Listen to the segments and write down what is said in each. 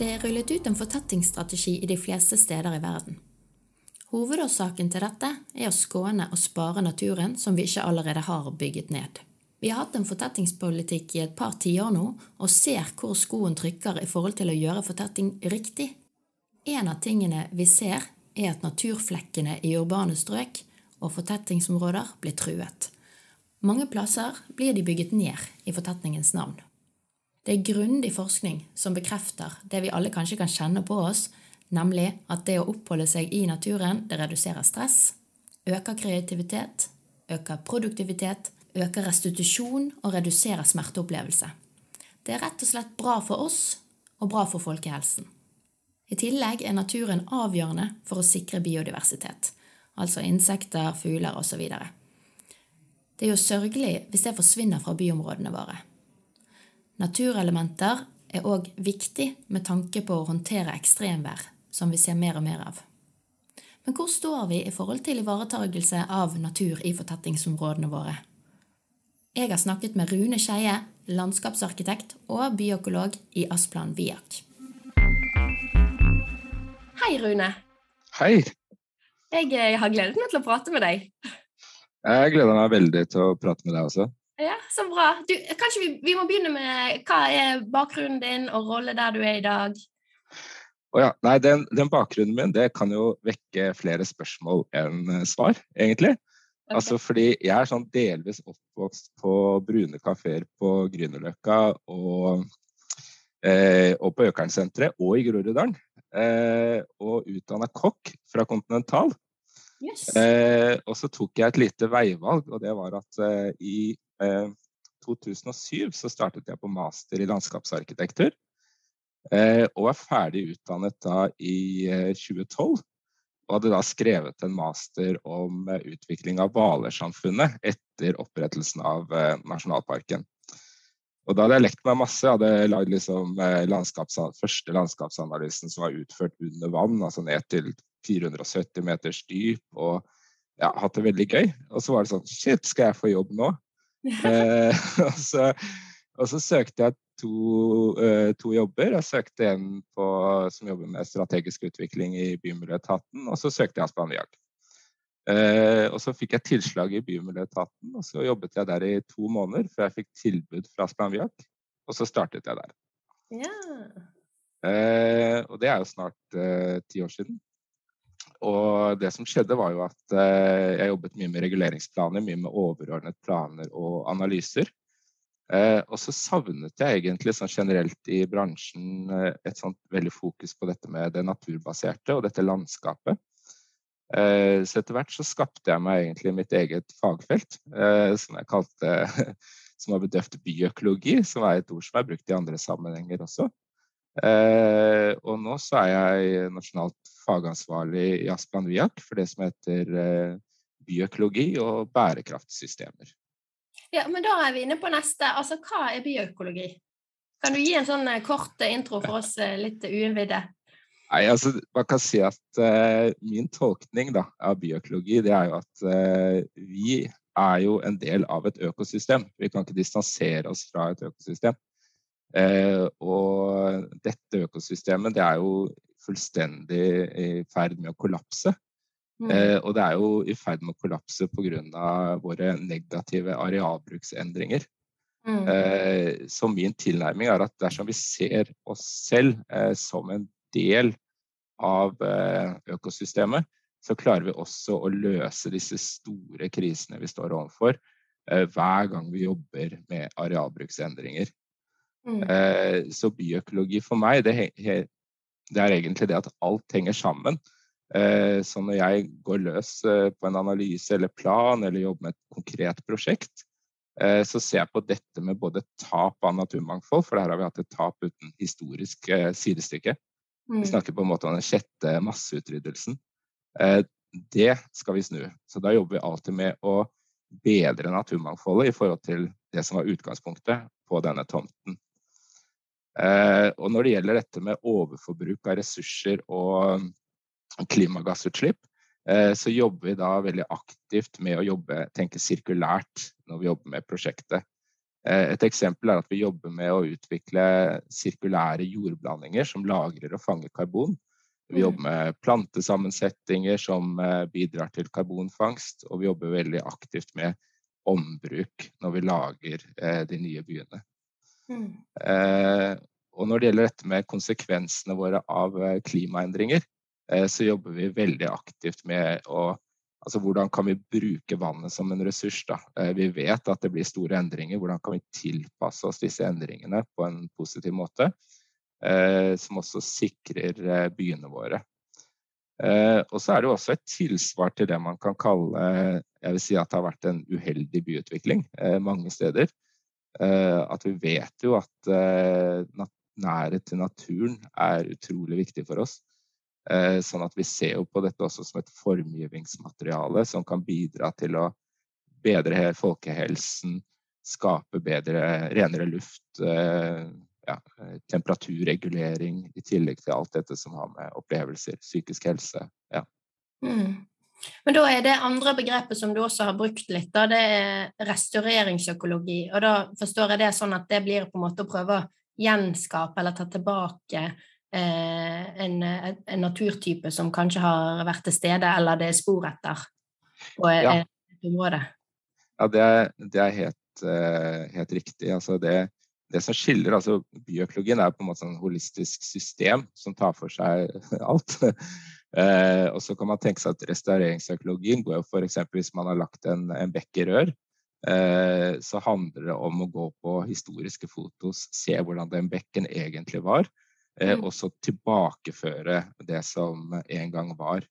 Det er rullet ut en fortettingsstrategi i de fleste steder i verden. Hovedårsaken til dette er å skåne og spare naturen som vi ikke allerede har bygget ned. Vi har hatt en fortettingspolitikk i et par tiår nå, og ser hvor skoen trykker i forhold til å gjøre fortetting riktig. En av tingene vi ser, er at naturflekkene i urbane strøk og fortettingsområder blir truet. Mange plasser blir de bygget ned i fortetningens navn. Det er grundig forskning som bekrefter det vi alle kanskje kan kjenne på oss, nemlig at det å oppholde seg i naturen det reduserer stress, øker kreativitet, øker produktivitet, øker restitusjon og reduserer smerteopplevelse. Det er rett og slett bra for oss og bra for folkehelsen. I tillegg er naturen avgjørende for å sikre biodiversitet, altså insekter, fugler osv. Det er jo sørgelig hvis det forsvinner fra byområdene våre. Naturelementer er òg viktig med tanke på å håndtere ekstremvær, som vi ser mer og mer av. Men hvor står vi i forhold til ivaretagelse av natur i fortettingsområdene våre? Jeg har snakket med Rune Skeie, landskapsarkitekt og byøkolog i Asplan Viak. Hei, Rune. Hei. Jeg eh, har gledet meg til å prate med deg. Jeg gleder meg veldig til å prate med deg også. Ja, Så bra. Du, kanskje vi, vi, må begynne med hva er bakgrunnen din og rolle der du er i dag? Oh ja. Nei, den, den, bakgrunnen min det kan jo vekke flere spørsmål enn eh, svar, egentlig. Okay. Altså fordi jeg er sånn delvis oppvokst på brune kafeer på Grünerløkka og, eh, og på Økernsenteret og i Groruddalen eh, og utdanna kokk fra Continental. Yes. Eh, og så tok jeg et lite veivalg, og det var at eh, i 2007 eh, så startet jeg på master i landskapsarkitektur. Eh, og var ferdig utdannet da i 2012. Eh, og hadde da skrevet en master om utvikling av hvalersamfunnet etter opprettelsen av nasjonalparken. Og da hadde jeg lekt meg masse. Jeg hadde lagd liksom eh, landskaps, første landskapsanalysen som var utført under vann, altså ned til 470 meters dyp. Og ja, hatt det veldig gøy. Og så var det sånn Shit, skal jeg få jobb nå? eh, og, så, og, så, søkte jeg to, uh, to jobber. Jeg søkte en på, som jobber med strategisk utvikling i Bymiljøetaten, og så søkte jeg Spaniak. Eh, og så fikk jeg tilslag i Bymiljøetaten, og så jobbet jeg der i to måneder før jeg fikk tilbud fra Splanviak, og så startet jeg der. Ja. Eh, og det er jo snart eh, ti år siden. Og det som skjedde, var jo at eh, jeg jobbet mye med reguleringsplaner, mye med overordnet planer og analyser. Eh, og så savnet jeg egentlig sånn generelt i bransjen eh, et sånt veldig fokus på dette med det naturbaserte og dette landskapet. Så etter hvert så skapte jeg meg egentlig mitt eget fagfelt, som jeg kalte som har bedøft byøkologi, som er et ord som er brukt i andre sammenhenger også. Eh, og nå så er jeg nasjonalt fagansvarlig i Asplan Viak for det som heter byøkologi og bærekraftsystemer. Ja, men Da er vi inne på neste. Altså, Hva er byøkologi? Kan du gi en sånn kort intro for oss litt uinnvidde? Nei, altså, Man kan si at uh, min tolkning da, av bioøkologi det er jo at uh, vi er jo en del av et økosystem. Vi kan ikke distansere oss fra et økosystem. Uh, og dette økosystemet det er jo fullstendig i ferd med å kollapse. Mm. og det er jo i ferd med å kollapse pga. våre negative arealbruksendringer. Mm. så min tilnærming er at dersom vi ser oss selv som en del av eh, økosystemet, så klarer vi også å løse disse store krisene vi står overfor eh, hver gang vi jobber med arealbruksendringer. Mm. Eh, så byøkologi for meg, det, det, er egentlig det at alt henger sammen. Så når jeg går løs på en analyse eller plan eller jobber med et konkret prosjekt, eh, så ser jeg på dette med både tap av naturmangfold, for der har vi hatt et tap uten historisk eh, sidestykke. Vi mm. snakker på en måte om den sjette masseutryddelsen. Det skal vi snu. Så da jobber vi alltid med å bedre naturmangfoldet i forhold til det som var utgangspunktet på denne tomten. Og når det gjelder dette med overforbruk av ressurser og klimagassutslipp, Eh, så jobber vi da veldig aktivt med å jobbe, tenke sirkulært når vi jobber med prosjektet. Eh, et eksempel er at vi jobber med å utvikle sirkulære jordblandinger som lagrer og fanger karbon. Vi mm. jobber med plantesammensetninger som eh, bidrar til karbonfangst, og vi jobber veldig aktivt med ombruk når vi lager de nye byene. Mm. Og når det gjelder dette med konsekvensene våre av klimaendringer, Eh, så jobber vi veldig aktivt med å Altså hvordan kan vi bruke vannet som en ressurs? da? Eh, vi vet at det blir store endringer. Hvordan kan vi tilpasse oss disse endringene på en positiv måte? Eh, som også sikrer byene våre. Og så er det også et tilsvar til det man kan kalle jeg vil si at det har vært en uheldig byutvikling mange steder. At vi vet jo at nærhet til naturen er utrolig viktig for oss. Eh, sånn at vi ser jo på dette også som et formgivningsmateriale som kan bidra til å bedre folkehelsen, skape bedre, renere luft, eh, ja, temperaturregulering, i tillegg til alt dette som har med opplevelser, psykisk helse ja. Mm. Men da er det andre begrepet som du også har brukt litt, da, det er restaureringsøkologi. Og da forstår jeg det sånn at det blir på en måte å prøve å gjenskape eller ta tilbake Eh, en, en, naturtype som kanskje har vært til stede, eller det er spor etter på ja. et område? Ja, det er, det er helt, uh, helt, riktig. Altså det, det, som skiller altså Bioøkologien er på en måte et holistisk system som tar for seg alt. uh, og så kan man tenke seg at restaureringsøkologien går jo f.eks. hvis man har lagt en, en bekk i rør. Uh, så handler det om å gå på historiske fotos, se hvordan den bekken egentlig var. Eh, mm. og så tilbakeføre det som en gang var.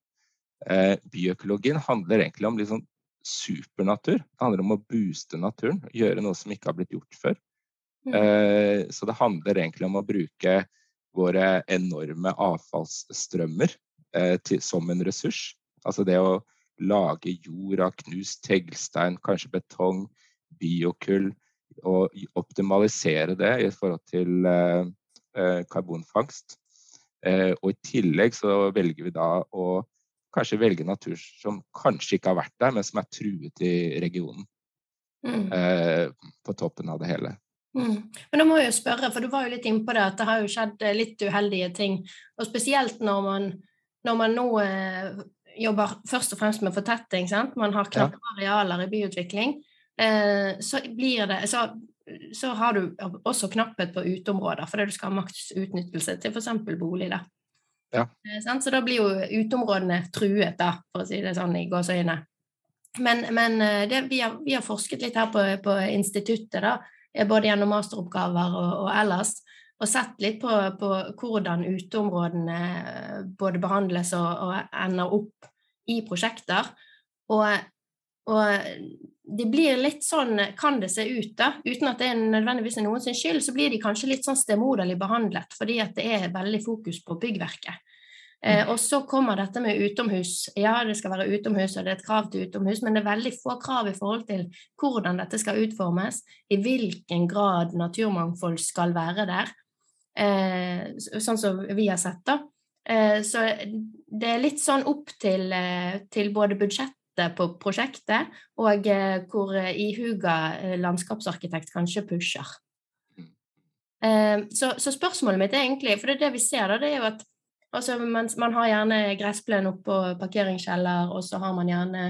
Eh, bioøkologien handler egentlig om litt sånn supernatur. Det handler om å booste naturen, gjøre noe som ikke har blitt gjort før. Mm. Eh, så det handler egentlig om å bruke våre enorme avfallsstrømmer som en ressurs. Altså det å lage jord av knust teglstein, kanskje betong, biokull, og optimalisere det i forhold til Eh, karbonfangst. Eh, og i tillegg så velger vi da å kanskje velge natur som kanskje ikke har vært der, men som er truet i regionen. Mm. Eh, på toppen av det hele. Mm. Men da må jeg jo spørre, for du var jo litt innpå det, at det har jo skjedd litt uheldige ting. Og spesielt når man, når man nå eh, jobber først og fremst med fortetting, sant? man har knappe ja. arealer i byutvikling, eh, så blir det så så har du også knapphet på uteområder fordi du skal ha maks utnyttelse til f.eks. bolig. Da. Ja. Eh, så da blir jo uteområdene truet, da, for å si det sånn i gåseøyne. Men, men eh, det, vi, har, vi, har, forsket litt her på, på instituttet, da, eh, både gjennom masteroppgaver og, og ellers, og sett litt på, på, hvordan uteområdene både behandles og, og ender opp i prosjekter. Og, og de blir litt sånn, kan det se ut, da, uten at det er nødvendigvis er noens skyld, så blir de kanskje litt sånn stemoderlig behandlet, fordi at det er veldig fokus på byggverket. Eh, mm. og så kommer dette med utomhus. Ja, det skal være utomhus, og det er et krav til utomhus, men det er veldig få krav i forhold til hvordan dette skal utformes, i hvilken grad naturmangfold skal være der, eh, sånn som vi har sett, da. Eh, så det er litt sånn opp til, eh, til både budsjettet på prosjektet, og eh, hvor eh, ihuga eh, landskapsarkitekt kanskje pusher. Så, så, spørsmålet mitt er egentlig, for det er det vi ser, da, det er jo at altså, man, man, har gjerne gressplen oppå parkeringskjeller, og så har man gjerne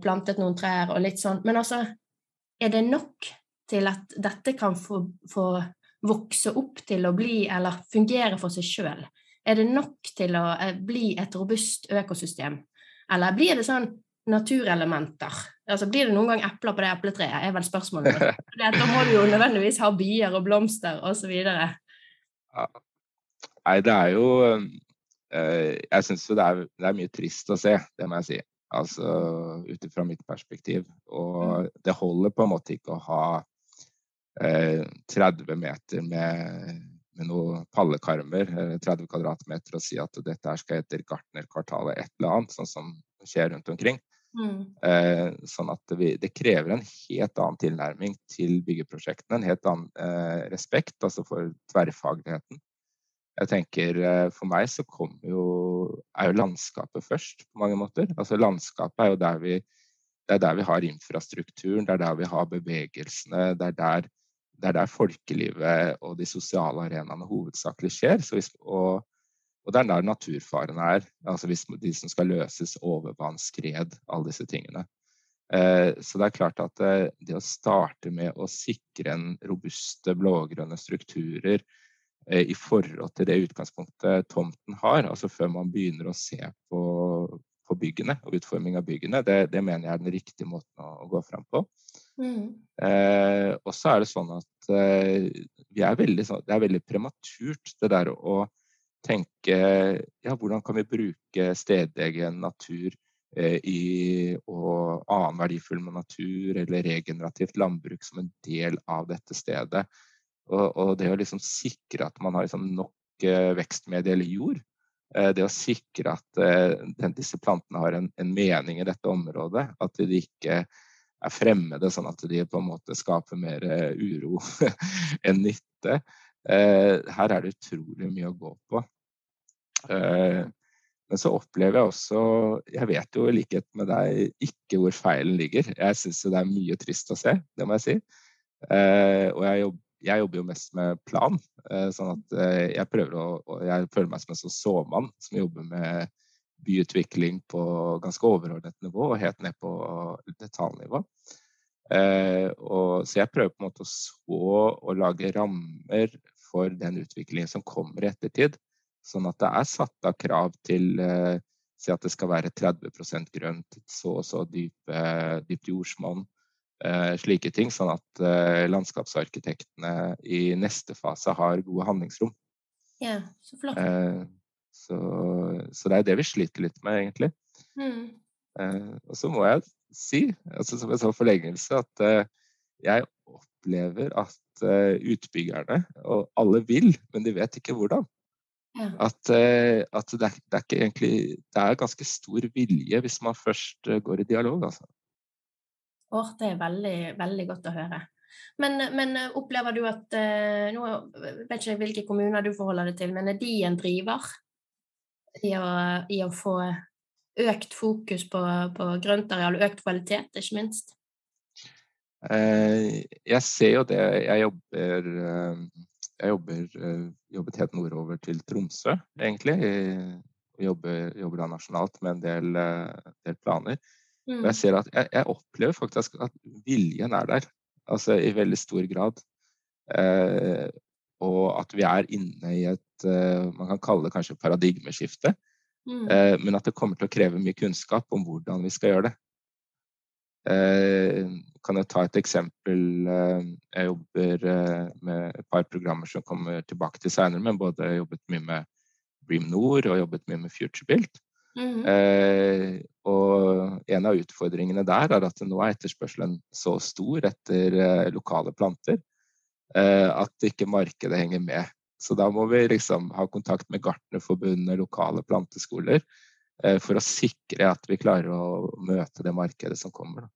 plantet noen trær og litt sånn, men altså, er det nok til at dette kan få, få vokse opp til å bli, eller fungere for seg sjøl? Er det nok til å bli et robust økosystem? Eller blir det sånn naturelementer. Altså, blir det noen gang epler på det epletreet, er vel spørsmålet. da må du jo nødvendigvis ha bier og blomster osv. Ja. Nei, det er jo øh, Jeg syns jo det er, det er, mye trist å se, det må jeg si. altså ut ifra mitt perspektiv. Og det holder på en måte ikke å ha eh, 30 meter med, med noen pallekarmer, 30 kvadratmeter, og si at dette her skal hete Gartnerkvartalet et eller annet, sånn som skjer rundt omkring. Mm. Eh, sånn at vi, det krever en helt annen tilnærming til byggeprosjektene. En helt annen eh, respekt altså for tverrfagligheten. Jeg tenker eh, For meg så jo, er jo landskapet først, på mange måter. Altså Landskapet er jo der vi, det er der vi har infrastrukturen, det er der vi har bevegelsene. Det er der, det er der folkelivet og de sosiale arenaene hovedsakelig skjer. Hvis, og, og, det er der naturfaren er. Altså hvis de som skal løses, overvann, skred, alle disse tingene. Eh, så det er klart at det, det å starte med å sikre en robuste blågrønne strukturer, Eh, i forhold til det utgangspunktet tomten har, altså før man begynner å se på, på byggene og utforming av byggene. Det, det, mener jeg er den riktige måten å, å gå fram på. Mm. Eh, og så er det sånn at eh, er veldig, det er veldig prematurt det der å tenke ja, hvordan kan vi bruke stedegen natur eh, i, og annen verdifull natur eller regenerativt landbruk som en del av dette stedet. Og, og, det å liksom sikre at man har liksom nok eh, vekstmedie eller jord, eh, det å sikre at eh, den, disse plantene har en, en, mening i dette området, at de ikke er fremmede, sånn at de på en måte skaper mer uro enn nytte. Her er det utrolig mye å gå på. Men så opplever jeg også Jeg vet jo i likhet med deg ikke hvor feilen ligger. Jeg syns det er mye trist å se, det må jeg si. Og jeg jobber jeg jobber jo mest med plan. Eh, sånn at eh, jeg prøver å Jeg føler meg som en sånn såmann som jobber med byutvikling på ganske overordnet nivå og helt ned på detaljnivå. Eh, og, så jeg prøver på en måte å så og lage rammer for den utviklingen som kommer i ettertid. Sånn at det er satt av krav til Si at det skal være 30% grønt, så og så dype, dypt jordsmonn. Eh, slike ting, sånn at eh, landskapsarkitektene i neste fase har gode handlingsrom. Ja, så flott. Eh, så, så, det er det vi sliter litt med, egentlig. Mm. og så må jeg si, altså som en sånn forlengelse, at jeg opplever at utbyggerne, og alle vil, men de vet ikke hvordan. Ja. At, at det, er, det, er, ikke egentlig Det er ganske stor vilje hvis man først går i dialog, altså. Åh, det er veldig, veldig godt å høre. Men, men eh, opplever du at eh, Nå vet ikke hvilke kommuner du forholder deg til, men er de en driver i å, i å få økt fokus på, på grøntareal, økt kvalitet, ikke minst? Eh, jeg ser jo det. Jeg jobber Jeg jobber, jobbet helt nordover til Tromsø, egentlig. Jeg jobber, jobber da nasjonalt med en del, del planer. Mm. Og jeg ser at jeg, jeg, opplever faktisk at viljen er der, altså i veldig stor grad. Eh, og at vi er inne i et eh, man kan kalle det kanskje paradigmeskifte. Mm. Eh, men at det kommer til å kreve mye kunnskap om hvordan vi skal gjøre det. Eh, kan jeg ta et eksempel? Jeg jobber med et par programmer som kommer tilbake til seinere, men både jeg jobbet mye med Bream Nord og jobbet mye med FutureBuilt. Mm. Eh, og en av utfordringene der er at nå er etterspørselen så stor etter lokale planter at ikke markedet henger med. Så da må vi liksom ha kontakt med Gartnerforbundet, lokale planteskoler, eh, for å sikre at vi klarer å møte det markedet som kommer.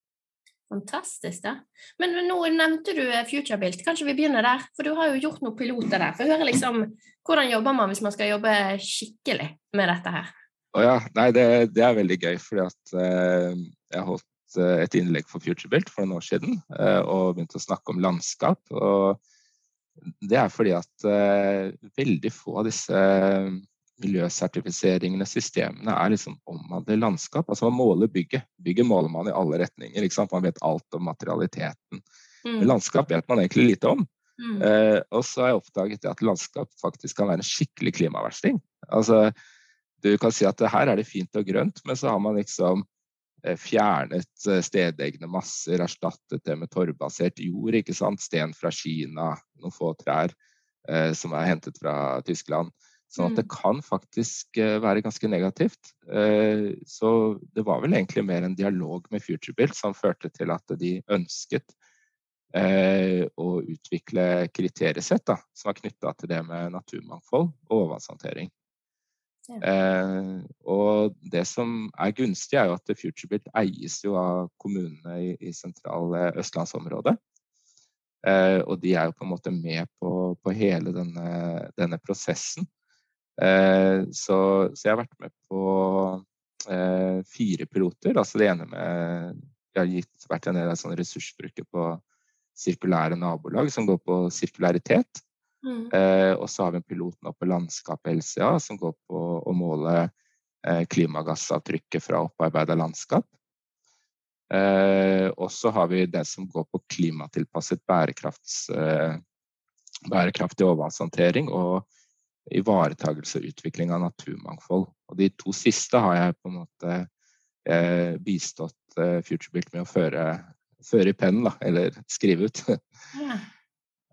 Fantastisk, da. Men nå nevnte du eh, FutureBuilt. Kanskje vi begynner der? For du har jo gjort noen piloter der. For høre liksom, hvordan jobber man hvis man skal jobbe skikkelig med dette her? Å ja. Nei, det, det, er veldig gøy, fordi at eh, jeg holdt eh, et innlegg for FutureBuilt for noen år siden eh, og begynte å snakke om landskap. Og det er fordi at eh, veldig få av disse miljøsertifiseringene, systemene, er liksom omhandler landskap. Altså man måler bygget. Bygget måler man i alle retninger. Man vet alt om materialiteten. Mm. Men landskap vet man egentlig lite om. Mm. Eh, og så har jeg oppdaget at landskap faktisk kan være en skikkelig klimaversting. Altså, du kan si at her er det fint og grønt, men så har man liksom eh, fjernet eh, stedegne masser, erstattet det med torvbasert jord. ikke sant? Sten fra Kina, noen få trær eh, som er hentet fra Tyskland. Sånn at det kan faktisk være ganske negativt. Så det var vel egentlig mer en dialog med FutureBuilt som førte til at de ønsket å utvikle kriteriesett da, som var knytta til det med naturmangfold og overvannshåndtering. Eh, og det som er gunstig, er jo at FutureBuilt eies jo av kommunene i, i sentrale østlandsområdet. Eh, og de er jo på en måte med på, på hele denne, denne prosessen. Eh, så, så, jeg har vært med på eh, fire piloter. Altså det ene med Jeg har gitt, vært en del av sånn ressursbruket på sirkulære nabolag som går på sirkularitet. Mm. Eh, og så har vi en pilot nå på landskapet LCA som går på å måle eh, klimagassavtrykket fra opparbeida landskap. Eh, og så har vi det som går på klimatilpasset eh, bærekraftig overvannshåndtering og ivaretagelse og utvikling av naturmangfold. Og de to siste har jeg på en måte eh, bistått eh, FutureBuilt med å føre, føre i pennen, da, eller skrive ut. Ja.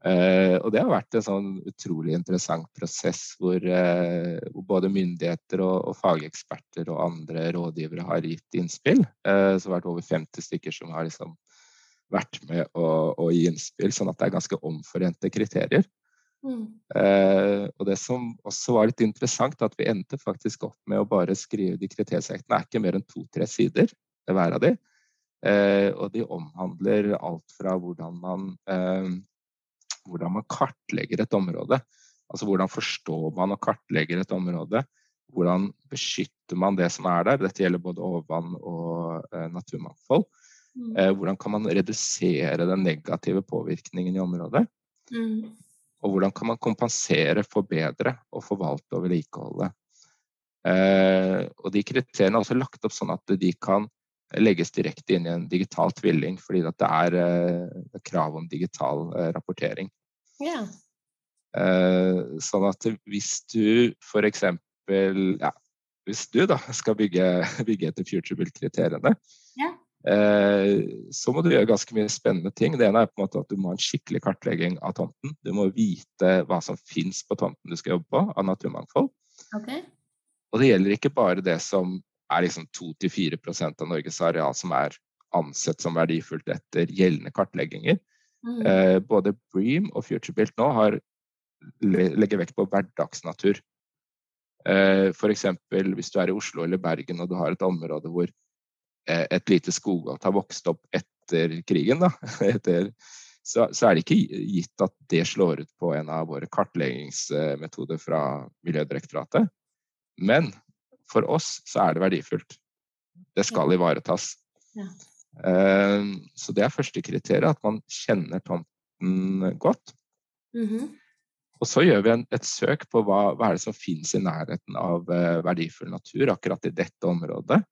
Uh, og det har vært en sånn utrolig interessant prosess hvor, uh, hvor både myndigheter og, og, fageksperter og andre rådgivere har gitt innspill. Uh, så det har vært over 50 stykker som har liksom vært med å, gi innspill, sånn at det er ganske omforente kriterier. Mm. og det som også var litt interessant, at vi endte faktisk opp med å bare skrive de kriteriesektene er ikke mer enn to-tre sider hver av de. og de omhandler alt fra hvordan man hvordan man kartlegger et område. Altså hvordan forstår man og kartlegger et område. Hvordan beskytter man det som er der? Dette gjelder både overvann og eh, naturmangfold. Mm. Eh, hvordan kan man redusere den negative påvirkningen i området? Mm. Og hvordan kan man kompensere, forbedre og forvalte og vedlikeholde? Eh, og de kriteriene er også lagt opp sånn at de kan legges direkte inn i en digital tvilling, fordi det er eh, krav om digital eh, rapportering. Ja. Eh, sånn at hvis du f.eks. Ja, hvis du da skal bygge, bygge etter futurebuild-kriteriene, ja. så må du gjøre ganske mye spennende ting. Det ene er på en måte at du må ha en skikkelig kartlegging av tomten. Du må vite hva som fins på tomten du skal jobbe på av naturmangfold. Okay. Og det gjelder ikke bare det som er liksom 2-4% av Norges areal som er ansett som verdifullt etter gjeldende kartlegginger. Mm. Eh, både Bream og FutureBuilt nå har, legger vekt på hverdagsnatur. Eh, F.eks. hvis du er i Oslo eller Bergen og du har et område hvor eh, et lite skogholt har vokst opp etter krigen, da, etter, så, så, er det ikke gitt at det slår ut på en av våre kartleggingsmetoder fra Miljødirektoratet. Men for oss så er det verdifullt. Det skal ivaretas. Ja. Ehm, så det er første kriteriet, at man kjenner tomten godt. Mm -hmm. Og så gjør vi en, et søk på hva, hva er det som finnes i nærheten av uh, verdifull natur akkurat i dette området.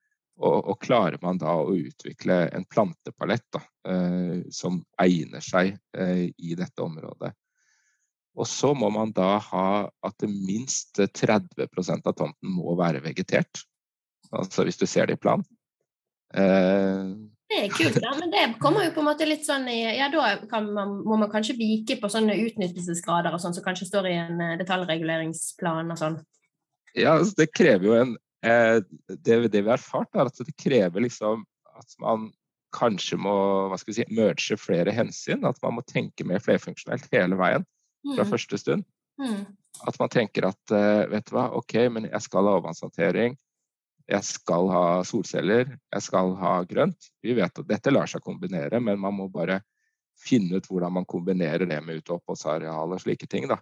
Og, og, klarer man da å utvikle en plantepalett da, uh, som egner seg i dette området. Og så må man da ha at minst 30% av tomten må være vegetert. Altså hvis du ser det i plan. Det er kult, da, men det kommer jo på en måte litt sånn i Ja, da man, må man kanskje vike på sånne utnyttelsesgrader og sånn, som kanskje står i en eh, detaljreguleringsplan og sånn? Ja, altså, det krever jo en eh, det, det, vi har erfart, er at det krever liksom at man kanskje må hva skal vi si, merge flere hensyn. At man må tenke mer flerfunksjonelt hele veien fra mm. første stund. Mm. At man tenker at eh, vet du hva, OK, men jeg skal ha overvannshåndtering jeg skal ha solceller, jeg skal ha grønt. Vi vet at dette lar seg kombinere, men man må bare finne ut hvordan man kombinerer det med ut- og oppholdsareal og slike ting. da.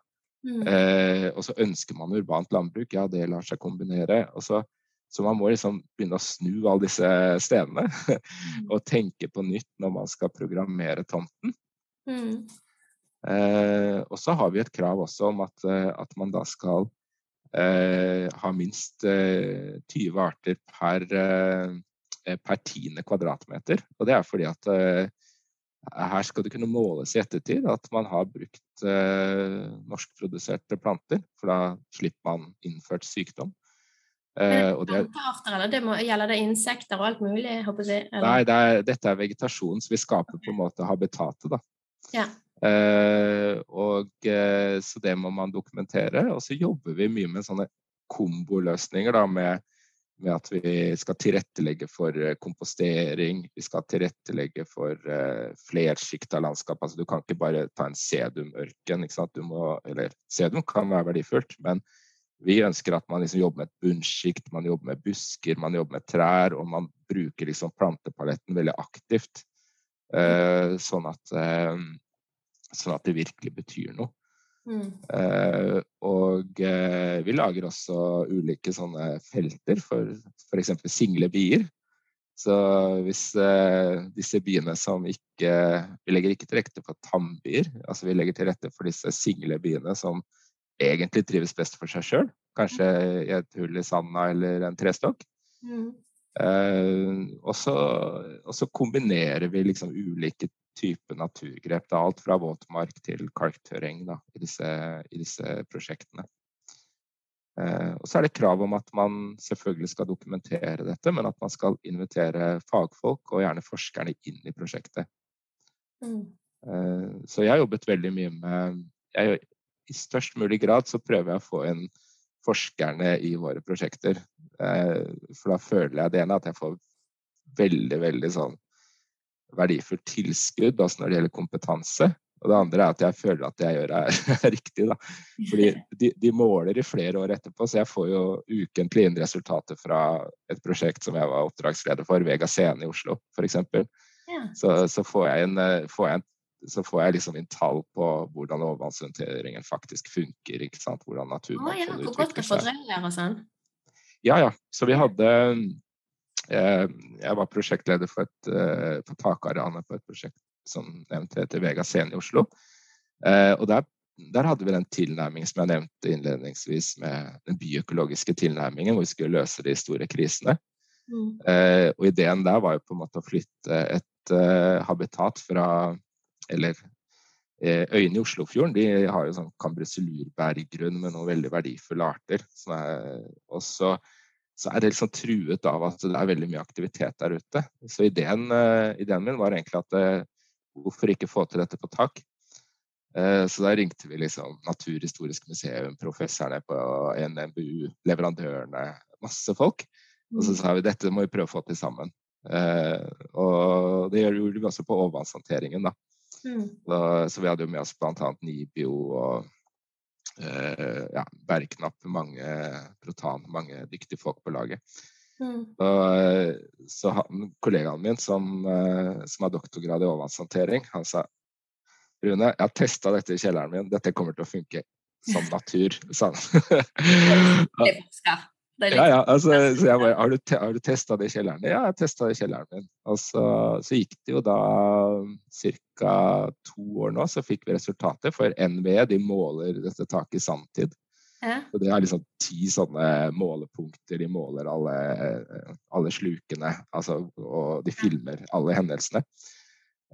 Mm. Eh, og så ønsker man urbant landbruk, ja det lar seg kombinere. Så, så, man må liksom begynne å snu alle disse stedene mm. og tenke på nytt når man skal programmere tomten. Mm. Eh, og så har vi et krav også om at, eh, at man da skal eh, har minst eh, 20 arter per, per tiende kvadratmeter. Og det er fordi at eh, her skal det kunne måles i ettertid at man har brukt eh, norskproduserte planter, for da slipper man innført sykdom. Eh, det, arter, eller det må, gjelder det insekter og alt mulig? Jeg, nei, det er, dette er vegetasjon, så vi skaper på en måte habitatet. da. Ja. Eh, og, eh, så det må man dokumentere. Og så jobber vi mye med sånne komboløsninger da, med, med at vi skal tilrettelegge for eh, kompostering. Vi skal tilrettelegge for uh, flersjikta landskap. Altså, du kan ikke bare ta en sedumørken. Eller sedum kan være verdifullt, men vi ønsker at man liksom jobber med et bunnsjikt, man jobber med busker, man jobber med trær, og man bruker liksom plantepaletten veldig aktivt. Uh, sånn, at, uh, sånn, at, det virkelig betyr noe. Mm. Uh, og vi lager også ulike sånne felter for f.eks. single bier. Så hvis disse biene som ikke Vi legger ikke til rette for tambier, altså vi legger til rette for disse single biene som egentlig trives best for seg sjøl. Kanskje i et hull i sanda eller en trestokk. Mm. Eh, og, så, og, så, kombinerer vi liksom ulike typer naturgrep. Da, alt fra våtmark til kalkterreng da, i, disse, i disse prosjektene. Eh, og så er det krav om at man selvfølgelig skal dokumentere dette, men at man skal invitere fagfolk og gjerne forskerne inn i prosjektet. Mm. Eh, så jeg har jobbet veldig mye med jeg, i størst mulig grad så prøver jeg å få inn forskerne i våre prosjekter. Eh, for da føler jeg det ene at jeg får veldig, veldig sånn verdifullt tilskudd altså når det gjelder kompetanse. Og det andre er at jeg føler at det jeg gjør er, riktig. Da. Fordi de, de, måler i flere år etterpå, så jeg får jo ukentlig inn resultater fra et prosjekt som jeg var oppdragsleder for, Vega Scene i Oslo f.eks. Ja. Så, så får, jeg en, eh, får jeg en så får jeg liksom inn tall på hvordan overvannshåndteringen faktisk funker. ikke sant? Hvordan naturmangfoldet oh, ja, utvikler seg. Og sånn. Ja, ja. Så vi hadde eh, Jeg var prosjektleder for, et, eh, for takareanet på et prosjekt som nevnt heter Vega Scene i Oslo. Eh, og der, der, hadde vi den tilnærmingen som jeg nevnte innledningsvis, med den byøkologiske tilnærmingen, hvor vi skulle løse de store krisene. Mm. Og ideen der var jo på en måte å flytte et habitat fra eller Øyene i Oslofjorden de har jo sånn kambrisulurberggrunn med noen veldig verdifulle arter. Som Er, og så, er det liksom truet av at det er veldig mye aktivitet der ute. Så ideen, uh, ideen min var egentlig at uh, hvorfor ikke få til dette på tak? Uh, så da ringte vi liksom Naturhistorisk museum, professorene på NMBU, leverandørene, masse folk. Og så mm. sa vi dette må vi prøve å få til sammen. og det gjorde vi også på overvannshåndteringen. da. Mm. Så, vi hadde jo med oss bl.a. Nibio og eh, ja, Bærknapp, mange Protan, mange dyktige folk på laget. Mm. Og, eh, så han, kollegaen min som, eh, som har doktorgrad i overvannshåndtering, han sa Rune, jeg har testa dette i kjelleren min, dette kommer til å funke som natur, sa han. Ja, ja, altså, så jeg bare Har du, te, du testa det i kjelleren? Ja, jeg testa det i kjelleren min. Og så, så gikk det jo da ca. to år nå, så fikk vi resultatet. For NVE de måler dette taket i sanntid. Ja. Og det er liksom ti sånne målepunkter. De måler alle, alle slukene, altså, og de filmer alle hendelsene.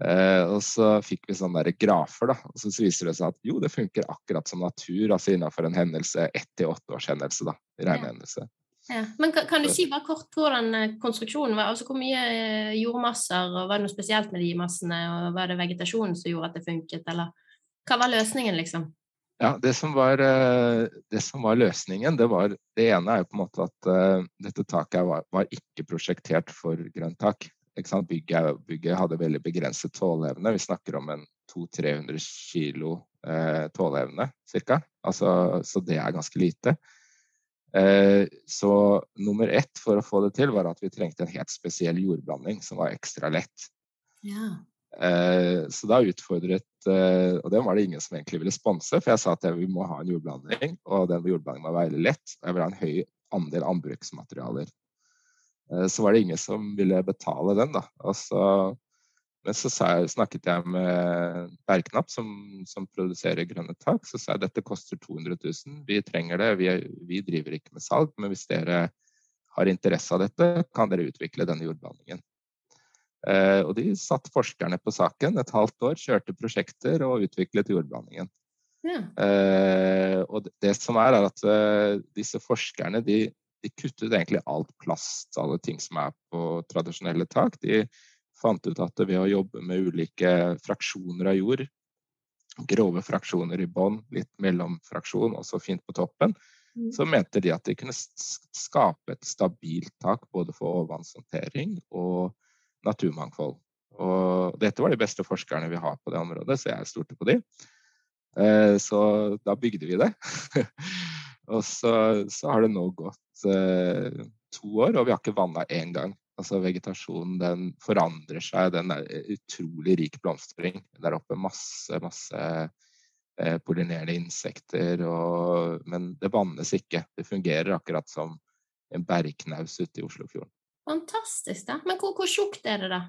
Eh, og så fikk vi sånne der grafer, da. Og så viser det seg at jo, det funker akkurat som natur, altså innenfor en hendelse, ett til åtte års hendelse, da. Regnehendelse. Ja. Men kan, kan, du si bare kort hvordan eh, konstruksjonen var? Altså Hvor mye eh, jordmasser, og var det noe spesielt med de massene? og Var det vegetasjonen som gjorde at det funket, eller hva var løsningen, liksom? Ja, det som, var, det som var, løsningen, det var Det ene er jo på en måte at dette taket var, var ikke prosjektert for grønt tak. Bygget, bygget, hadde veldig begrenset tåleevne. Vi snakker om en 200-300 kilo eh, tåleevne ca. Altså, så det er ganske lite. Eh, så nummer ett for å få det til, var at vi trengte en helt spesiell jordblanding som var ekstra lett. Ja. Eh, så da utfordret eh, Og den var det ingen som egentlig ville sponse, for jeg sa at vi må ha en jordblanding, og den jordblandingen må være veldig lett. Og jeg vil ha en høy andel anbruksmaterialer. Eh, så var det ingen som ville betale den. da. Så, men så snakket jeg med Bergknapp, som, som, produserer grønne tak. Så sa jeg dette koster 200 000, vi trenger det. Vi, vi, driver ikke med salg, men hvis dere har interesse av dette, kan dere utvikle denne jordblandingen. Eh, og de satt forskerne på saken et halvt år, kjørte prosjekter og utviklet jordblandingen. Ja. Eh, og det som er, er at eh, disse forskerne de de kuttet egentlig alt plast, alle ting som er på tradisjonelle tak. De fant ut at ved å jobbe med ulike fraksjoner av jord, grove fraksjoner i bånn, litt mellomfraksjon, og så fint på toppen, mm. så mente de at de kunne skape et stabilt tak både for overvannshåndtering og naturmangfold. Og dette var de beste forskerne vi har på det området, så jeg stolte på de. Eh, så da bygde vi det. og så, så, har det nå gått eh, to år, og vi har ikke vanna én gang. Altså Vegetasjonen den forandrer seg. Den er utrolig rik blomstring der oppe. Masse, masse eh, pollinerende insekter. Og, men det vannes ikke. Det fungerer akkurat som en bergknaus ute i Oslofjorden. Fantastisk, da. Men hvor, hvor tjukt er det, da?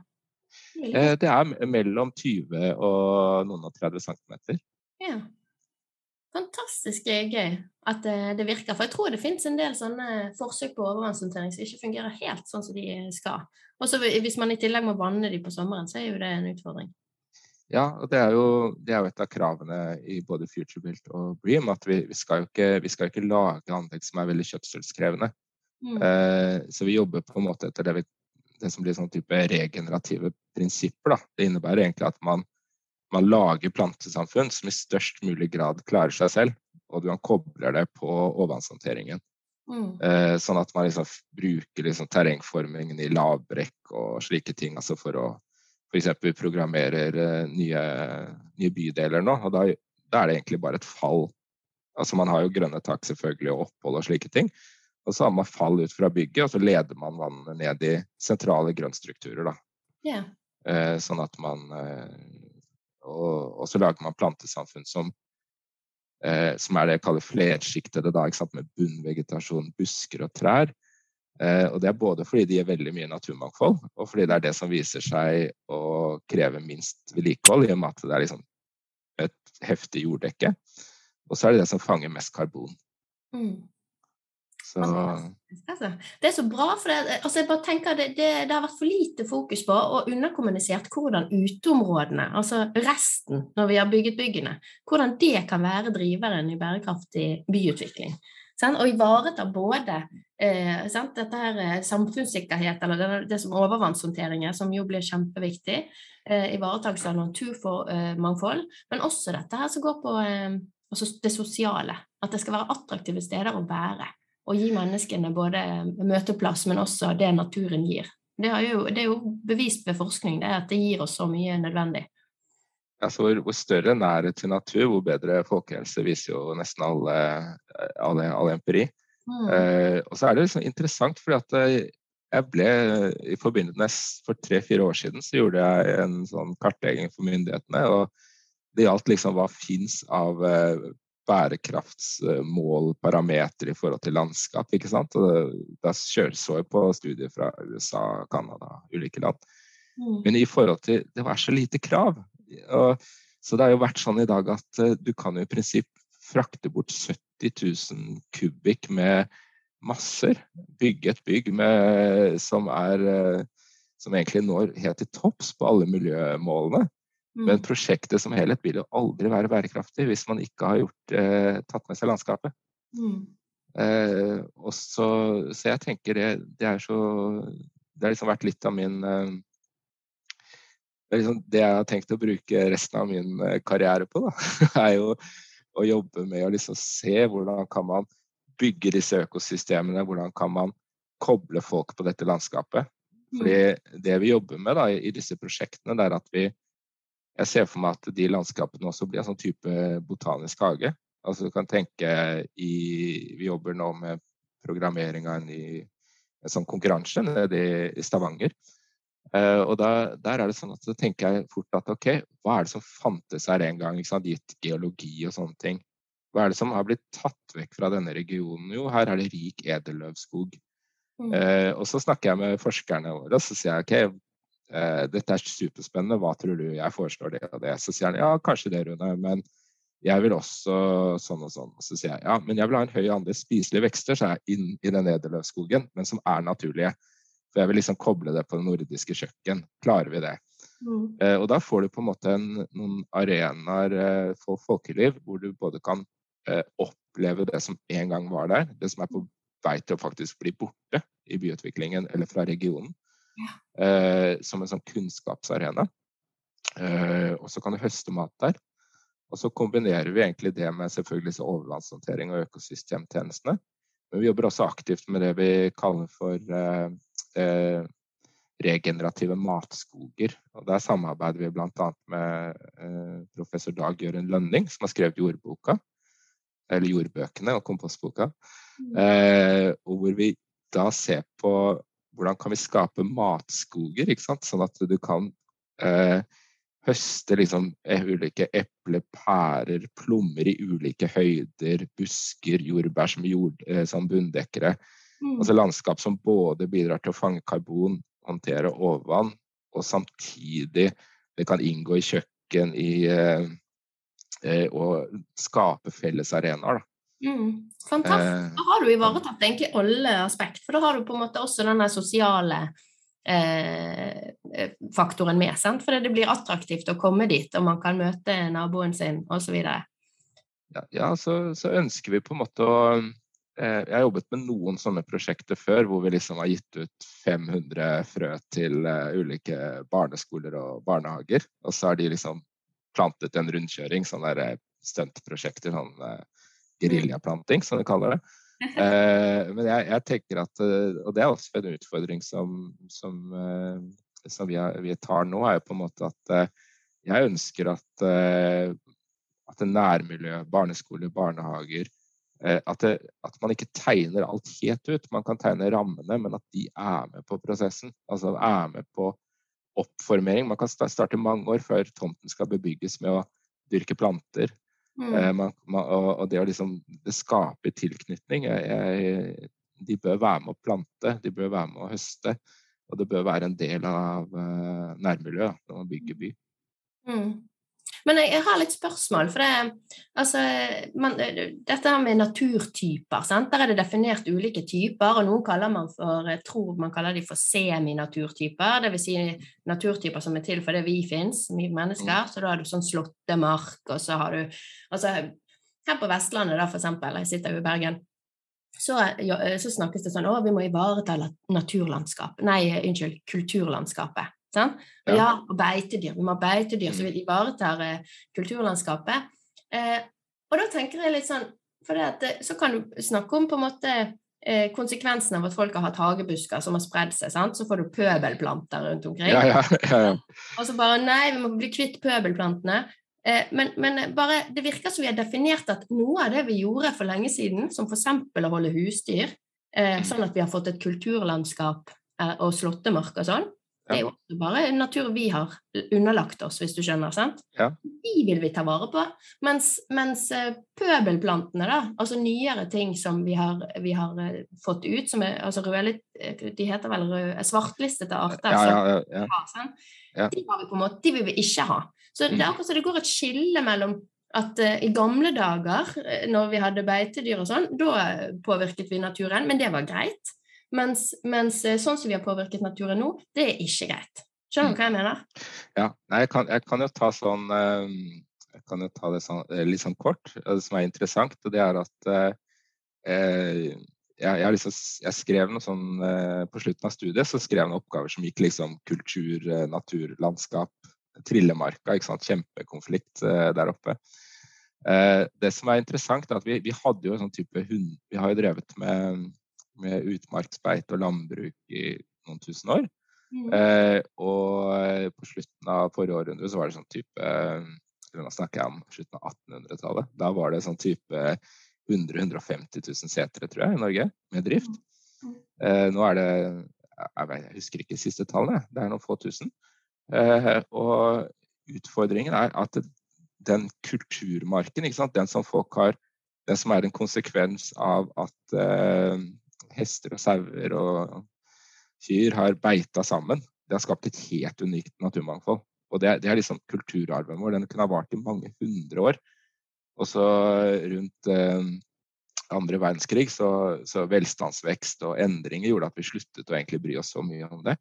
Eh, det er mellom 20 og noen og 30 cm. Ja. Fantastisk gøy at det virker. For jeg tror det finnes en del sånne forsøk på overvannshåndtering som ikke fungerer helt sånn som de skal. Og hvis man i tillegg må vanne de på sommeren, så er jo det en utfordring. Ja, og det er jo, det er jo et av kravene i både FutureBuilt og Bream at vi, vi, skal jo ikke, vi skal ikke lage anlegg som er veldig kjøpselskrevende. Mm. Eh, så vi jobber på en måte etter det, vi, det som blir sånn type regenerative prinsipper. Da. Det innebærer egentlig at man man lager plantesamfunn som i størst mulig grad klarer seg selv, og man kobler det på overvannshåndteringen. Mm. Eh, sånn at man liksom bruker liksom terrengformingen i lavbrekk og slike ting altså for å f.eks. programmerer eh, nye, nye, bydeler nå. og da, da, er det egentlig bare et fall. Altså Man har jo grønne tak selvfølgelig og opphold og slike ting. Og så har man fall ut fra bygget, og så leder man vannet ned i sentrale grønnstrukturer. da. Yeah. Eh, sånn at man eh, og, og så lager man plantesamfunn som, eh, som er det jeg kaller flersiktede, da, med bunnvegetasjon, busker og trær. Eh, og det er både fordi de gir veldig mye naturmangfold, og fordi det er det som viser seg å kreve minst vedlikehold, i og med at det er liksom et heftig jorddekke. Og så er det det som fanger mest karbon. Mm. Så... Altså, det er så bra, for det, altså jeg bare tenker det, det, det, har vært for lite fokus på og underkommunisert hvordan uteområdene, altså resten når vi har bygget byggene, hvordan det kan være driveren i bærekraftig byutvikling. Sant? Og ivareta både eh, dette her eh, samfunnssikkerhet, eller det, som overvannshåndteringer, som jo blir kjempeviktig, eh, ivaretakelse av naturmangfold, eh, men også dette her som går på eh, altså det sosiale. At det skal være attraktive steder å være og gi menneskene både møteplass, men også det naturen gir. Det, jo, det er jo bevist ved forskning det at det gir oss så mye nødvendig. Altså, hvor, hvor, større nærhet til natur, hvor bedre folkehelse, viser jo nesten alle, alle, alle empiri. Mm. Eh, og så er det liksom interessant, fordi at eh, jeg ble i forbindelse For tre-fire år siden så gjorde jeg en sånn kartlegging for myndighetene. og Det gjaldt liksom hva fins av eh, bærekraftsmål, parametere i forhold til landskap. ikke sant? Og da så jeg på studier fra USA, Canada, ulike land. Mm. Men i forhold til Det var så lite krav. Og, så det har jo vært sånn i dag at uh, du kan jo i prinsipp frakte bort 70 000 kubikk med masser. Bygge et bygg med, som, er, uh, som egentlig når helt til topps på alle miljømålene. Men mm. prosjektet som helhet vil jo aldri være bærekraftig hvis man ikke har gjort, eh, tatt med seg landskapet. Mm. Eh, så, så, jeg tenker det, det, er så Det har liksom vært litt av min eh, det, liksom det jeg har tenkt å bruke resten av min eh, karriere på, da, er jo å jobbe med å liksom se hvordan kan man bygge disse økosystemene, hvordan kan man koble folk på dette landskapet. Fordi mm. det vi jobber med da, i disse prosjektene, det er at vi jeg ser for meg at de landskapene også blir en sånn type botanisk hage. Altså du kan tenke i Vi jobber nå med programmering av en ny en sånn konkurranse nede i, Stavanger. Uh, og da, der er det sånn at så tenker jeg fort at OK, hva er det som fantes her en gang, gitt geologi og sånne ting? Hva er det som har blitt tatt vekk fra denne regionen? Jo, her er det rik edelløvskog. Mm. Uh, og så snakker jeg med forskerne våre, og så sier jeg OK, eh, dette er superspennende, hva tror du? Jeg foreslår det og det. Så sier han ja, kanskje det, Rune, men jeg vil også sånn og sånn. Så sier jeg ja, men jeg vil ha en høy andel spiselige vekster så jeg inn i den nederløvskogen, men som er naturlige. For jeg vil liksom koble det på det nordiske kjøkken. Klarer vi det? Mm. Eh, og da får du på en måte en, noen arenaer eh, for folkeliv hvor du både kan eh, oppleve det som en gang var der, det som er på vei til å faktisk bli borte i byutviklingen eller fra regionen eh, som en sånn kunnskapsarena. Eh, og så kan du høste mat der. Og så kombinerer vi egentlig det med selvfølgelig overvannshåndtering og økosystemtjenestene. Men vi jobber også aktivt med det vi kaller for eh, eh, regenerative matskoger. Og der samarbeider vi bl.a. med eh, professor Dag Jørund Lønning, som har skrevet jordboka. Eller jordbøkene og kompostboka. Mm. Eh, og hvor vi da ser på hvordan kan vi skape matskoger, sånn at du kan eh, høste liksom eh, ulike epler, pærer, plommer i ulike høyder, busker, jordbær som, jord, eh, som bunndekkere. Mm. Altså landskap som både bidrar til å fange karbon, håndtere overvann, og samtidig det kan inngå i kjøkken i eh, eh, og skape felles arenaer. Mm. Fantastisk. Da har du ivaretatt egentlig alle aspekt, for da har du på en måte også den sosiale Eh, eh, faktoren med. Sant? For det blir attraktivt å komme dit, og man kan møte naboen sin osv. Ja, ja så, så, ønsker vi på en måte å eh, Jeg har jobbet med noen sånne prosjekter før hvor vi liksom har gitt ut 500 frø til eh, ulike barneskoler og barnehager. Og så har de liksom plantet en rundkjøring, sånne stuntprosjekter, sånn uh, geriljaplanting, som de kaller det. Eh, men jeg, jeg, tenker at eh, Og det er også en utfordring som, som, eh, som vi, vi, tar nå, er jo på en måte at eh, jeg ønsker at, at nærmiljø, barneskole, barnehager eh, at, det, at, man ikke tegner alt helt ut. Man kan tegne rammene, men at de er med på prosessen. Altså er med på oppformering. Man kan starte mange år før tomten skal bebygges med å dyrke planter. Mm. Eh, man, man, og, og, det å liksom skape tilknytning jeg, jeg, De bør være med å plante, de bør være med å høste. Og det bør være en del av uh, nærmiljøet når man bygger by. Mm. Men jeg, jeg, har litt spørsmål. For det, altså, man, dette her med naturtyper, sant? der er det definert ulike typer. og Noen kaller man for, jeg tror man kaller de for seminaturtyper. Dvs. Si naturtyper som er til fordi vi fins, vi mennesker. Mm. Så da har du sånn slåttemark, og så har du altså, Her på Vestlandet, da, for eksempel, jeg sitter jo i Bergen, så, ja, så, snakkes det sånn å, vi må ivareta naturlandskap. Nei, unnskyld, kulturlandskapet. Sant? Og ja, og beitedyr. Vi må ha beitedyr som vil ivaretar eh, kulturlandskapet. Eh, og da tenker jeg litt sånn For at, eh, så kan du snakke om på en måte eh, konsekvensen av at folk har hatt hagebusker som har spredd seg. Sant? Så får du pøbelplanter rundt omkring. Ja, ja, ja, og så bare Nei, vi må bli kvitt pøbelplantene. Eh, men, men, bare, det virker som vi har definert at noe av det vi gjorde for lenge siden, som f.eks. å holde husdyr, eh, mm. sånn at vi har fått et kulturlandskap og slåttemark og sånn, det er jo bare natur vi har underlagt oss, hvis du skjønner. sant? Ja. De vil vi ta vare på. Mens, mens eh, pøbelplantene, da, altså nyere ting som vi har, vi har eh, fått ut, som er altså røde, eh, De heter vel røde, svartlistede arter. Ja, ja, ja, har, de, har vi på en måte, de vil vi ikke ha. Så er mm. akkurat så det går et skille mellom at uh, i gamle dager, når vi hadde beitedyr og sånn, da påvirket vi naturen, men det var greit. Mens, mens, eh, sånn som vi har påvirket naturen nå, det er ikke greit. Skjønner du hva jeg mener? Ja, jeg, kan, jeg, kan, jo ta sånn eh, Jeg kan jo ta det sånn, eh, litt sånn kort. Det som er interessant, og det er at eh, jeg, jeg, liksom, jeg, skrev noe sånn På slutten av studiet så skrev jeg noen oppgaver som gikk liksom kultur, natur, landskap, Trillemarka. ikke sant, Kjempekonflikt der oppe. det som er interessant, er at vi, vi hadde jo en sånn type hund Vi har jo drevet med med utmarksbeit og landbruk i noen tusen år. Mm. Eh, og på slutten av forrige århundre så var det sånn type eller Nå snakker jeg om slutten av 1800-tallet. Da var det sånn type 100 150 000 setere, tror jeg, i Norge med drift. Mm. Eh, nå er det jeg, vet, jeg, husker ikke siste tallene, det er noen få tusen. Eh, og utfordringen er at den kulturmarken, den som folk har den som er en konsekvens av at eh, hester og sauer og kyr har beita sammen. Det har skapt et helt unikt naturmangfold. Og det, det er liksom kulturarven vår. Den kunne ha vart i mange hundre år. Og så rundt eh, andre verdenskrig så, så, velstandsvekst og endringer gjorde at vi sluttet å egentlig bry oss så mye om det.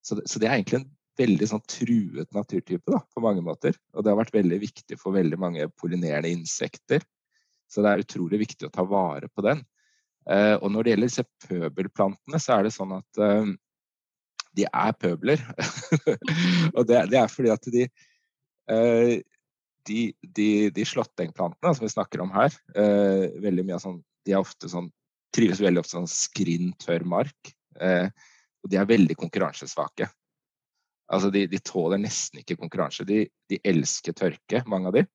Så, det. så det, er egentlig en veldig sånn truet naturtype da, på mange måter. Og det har vært veldig viktig for veldig mange pollinerende insekter. Så det er utrolig viktig å ta vare på den. Eh, og når det gjelder pøbelplantene, så er det sånn at eh, de er pøbler. og det, det, er fordi at de, eh, de, de, de slåttengplantene som vi snakker om her, veldig mye av sånn, de er ofte sånn, trives veldig ofte sånn skrinn, tørr mark. Og de er veldig konkurransesvake. Altså de, de, tåler nesten ikke konkurranse. De, de, elsker tørke, mange av de.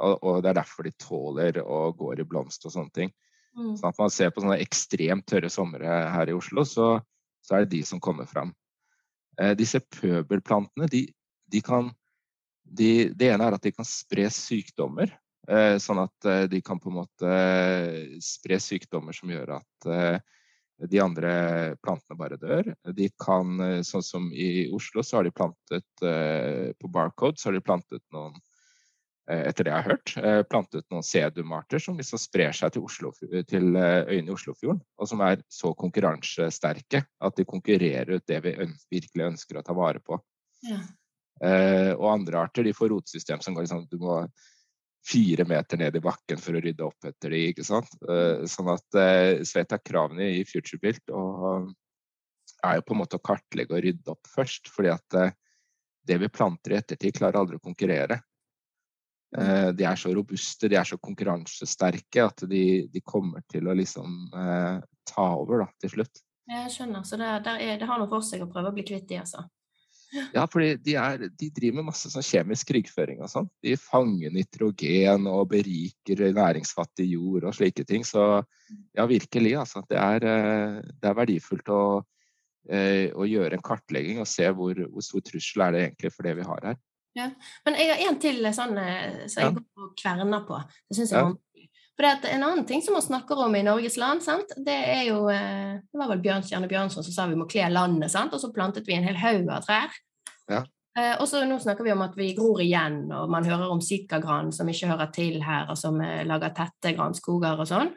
Og, og, det er derfor de tåler å gå i blomst og sånne ting. Mm. Sånn at man ser på sånne ekstremt tørre somre her i Oslo, så, så er det de som kommer fram. Eh, disse pøbelplantene, de, de kan de, Det ene er at de kan spre sykdommer. Eh, sånn at eh, de kan på en måte eh, spre sykdommer som gjør at eh, de andre plantene bare dør. De kan, eh, sånn som i Oslo, så har de plantet på Barcode så har de plantet noen etter det jeg har hørt, plantet noen sedumarter som liksom sprer seg til, Oslo, til øyene i Oslofjorden. Og som er så konkurransesterke at de konkurrerer ut det vi virkelig ønsker å ta vare på. Ja. og andre arter de får rotsystem som går liksom Du må fire meter ned i bakken for å rydde opp etter de, ikke sant. Eh, sånn at eh, så et av kravene i FutureBuilt er jo på en måte å kartlegge og rydde opp først. fordi at eh, det vi planter i ettertid, klarer aldri å konkurrere. De er så robuste, de er så konkurransesterke at de, de kommer til å liksom eh, ta over da, til slutt. Jeg skjønner. Så det, er, det har noe for seg å prøve å bli kvitt de, altså? Ja, fordi de, er, de driver med masse sånn kjemisk krigføring og sånn. De fanger nitrogen og beriker næringsfattig jord og slike ting. Så ja, virkelig, altså. Det er, eh, det er verdifullt å, eh, å, gjøre en kartlegging og se hvor, hvor, stor trussel er det egentlig for det vi har her. Ja. Men jeg har en til sånn eh, som jeg går og kverner på. Det syns jeg ja. For det En annen ting som man snakker om i Norges land, sant? det er jo Det var vel Bjørnstjerne Bjørnson som sa vi må kle landet, sant? og så plantet vi en hel haug av trær. Ja. Eh, og så nå snakker vi om at vi gror igjen, og man hører om sikagran som ikke hører til her, og som eh, lager tette granskoger og sånn.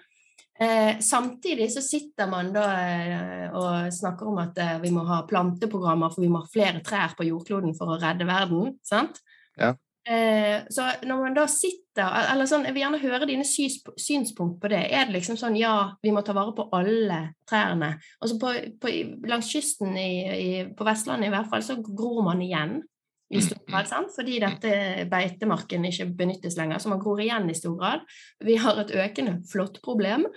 Eh, samtidig så sitter man da eh, og snakker om at eh, vi må ha planteprogrammer, for vi må ha flere trær på jordkloden for å redde verden. sant? Ja. Eh, så når man da sitter eller sånn, Jeg vil gjerne høre dine synspunkt på det. Er det liksom sånn ja, vi må ta vare på alle trærne? Altså på, på, langs kysten i, i, på Vestlandet i hvert fall så gror man igjen i stor grad, sant? fordi dette beitemarken ikke benyttes lenger. Så man gror igjen i stor grad. Vi har et økende flåttproblem.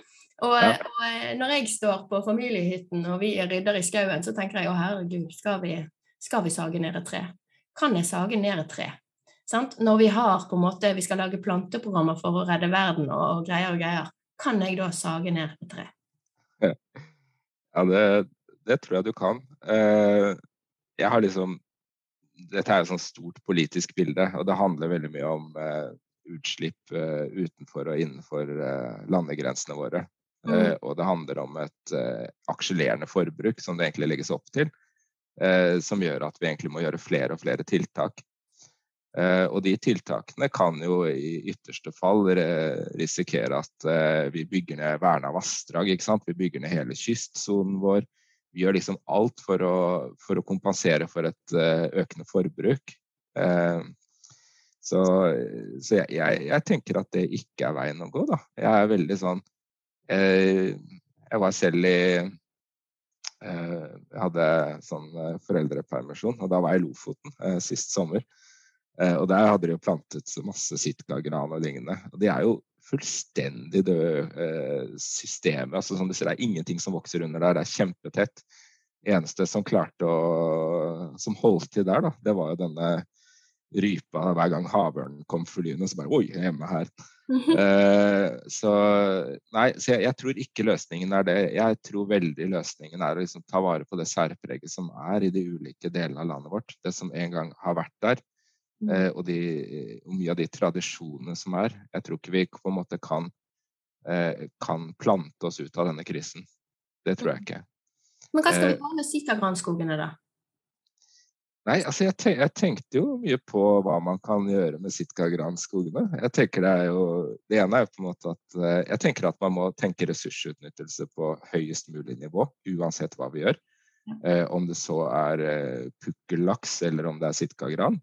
Og, ja. og, eh, når jeg står på familiehytten og vi rydder i skauen, så tenker jeg å herregud, skal vi, skal vi sage ned et tre? Kan jeg sage ned et tre? Sant? Når vi har på en måte, vi skal lage planteprogrammer for å redde verden og, og greier og greier, kan jeg da sage ned et tre? Ja, det, det tror jeg du kan. Eh, jeg har liksom Dette er et sånt stort politisk bilde, og det handler veldig mye om eh, utslipp eh, utenfor og innenfor landegrensene våre. Mm. Og det handler om et akselerende forbruk, som det egentlig legges opp til. Som gjør at vi egentlig må gjøre flere og flere tiltak. Eh, og de tiltakene kan jo i ytterste fall risikere at eh, vi bygger ned verna vassdrag. Vi bygger ned hele kystsonen vår. Vi gjør liksom alt for å, for å kompensere for et eh, økende forbruk. Så, så jeg, jeg, jeg, tenker at det ikke er veien å gå, da. Jeg er veldig sånn Jeg var selv i Jeg hadde sånn foreldrepermisjon, og da var jeg i Lofoten sist sommer. Eh, og der hadde de jo plantet masse sitkagran og lignende. Og de er jo fullstendig døde eh, systemet. Altså, som du ser, det er ingenting som vokser under der, det er kjempetett. Eneste som klarte å Som holdt til der, da, det var jo denne rypa hver gang havørnen kom flyende. Så bare Oi, jeg er hjemme her. eh, så nei, så jeg, jeg, tror ikke løsningen er det. Jeg tror veldig løsningen er å liksom ta vare på det særpreget som er i de ulike delene av landet vårt. Det som en gang har vært der. Mm. Eh, og, de, og, mye av de tradisjonene som er. Jeg tror ikke vi på en måte kan, eh, kan plante oss ut av denne krisen. Det tror jeg mm. ikke. Men hva skal vi gjøre med sitkagranskogene, da? Nei, altså jeg, tenk, jeg, tenkte jo mye på hva man kan gjøre med sitkagranskogene. Jeg tenker det er jo Det ene er jo på en måte at eh, jeg tenker at man må tenke ressursutnyttelse på høyest mulig nivå, uansett hva vi gjør. Eh, om det så er eh, pukkellaks eller om det er sitkagran.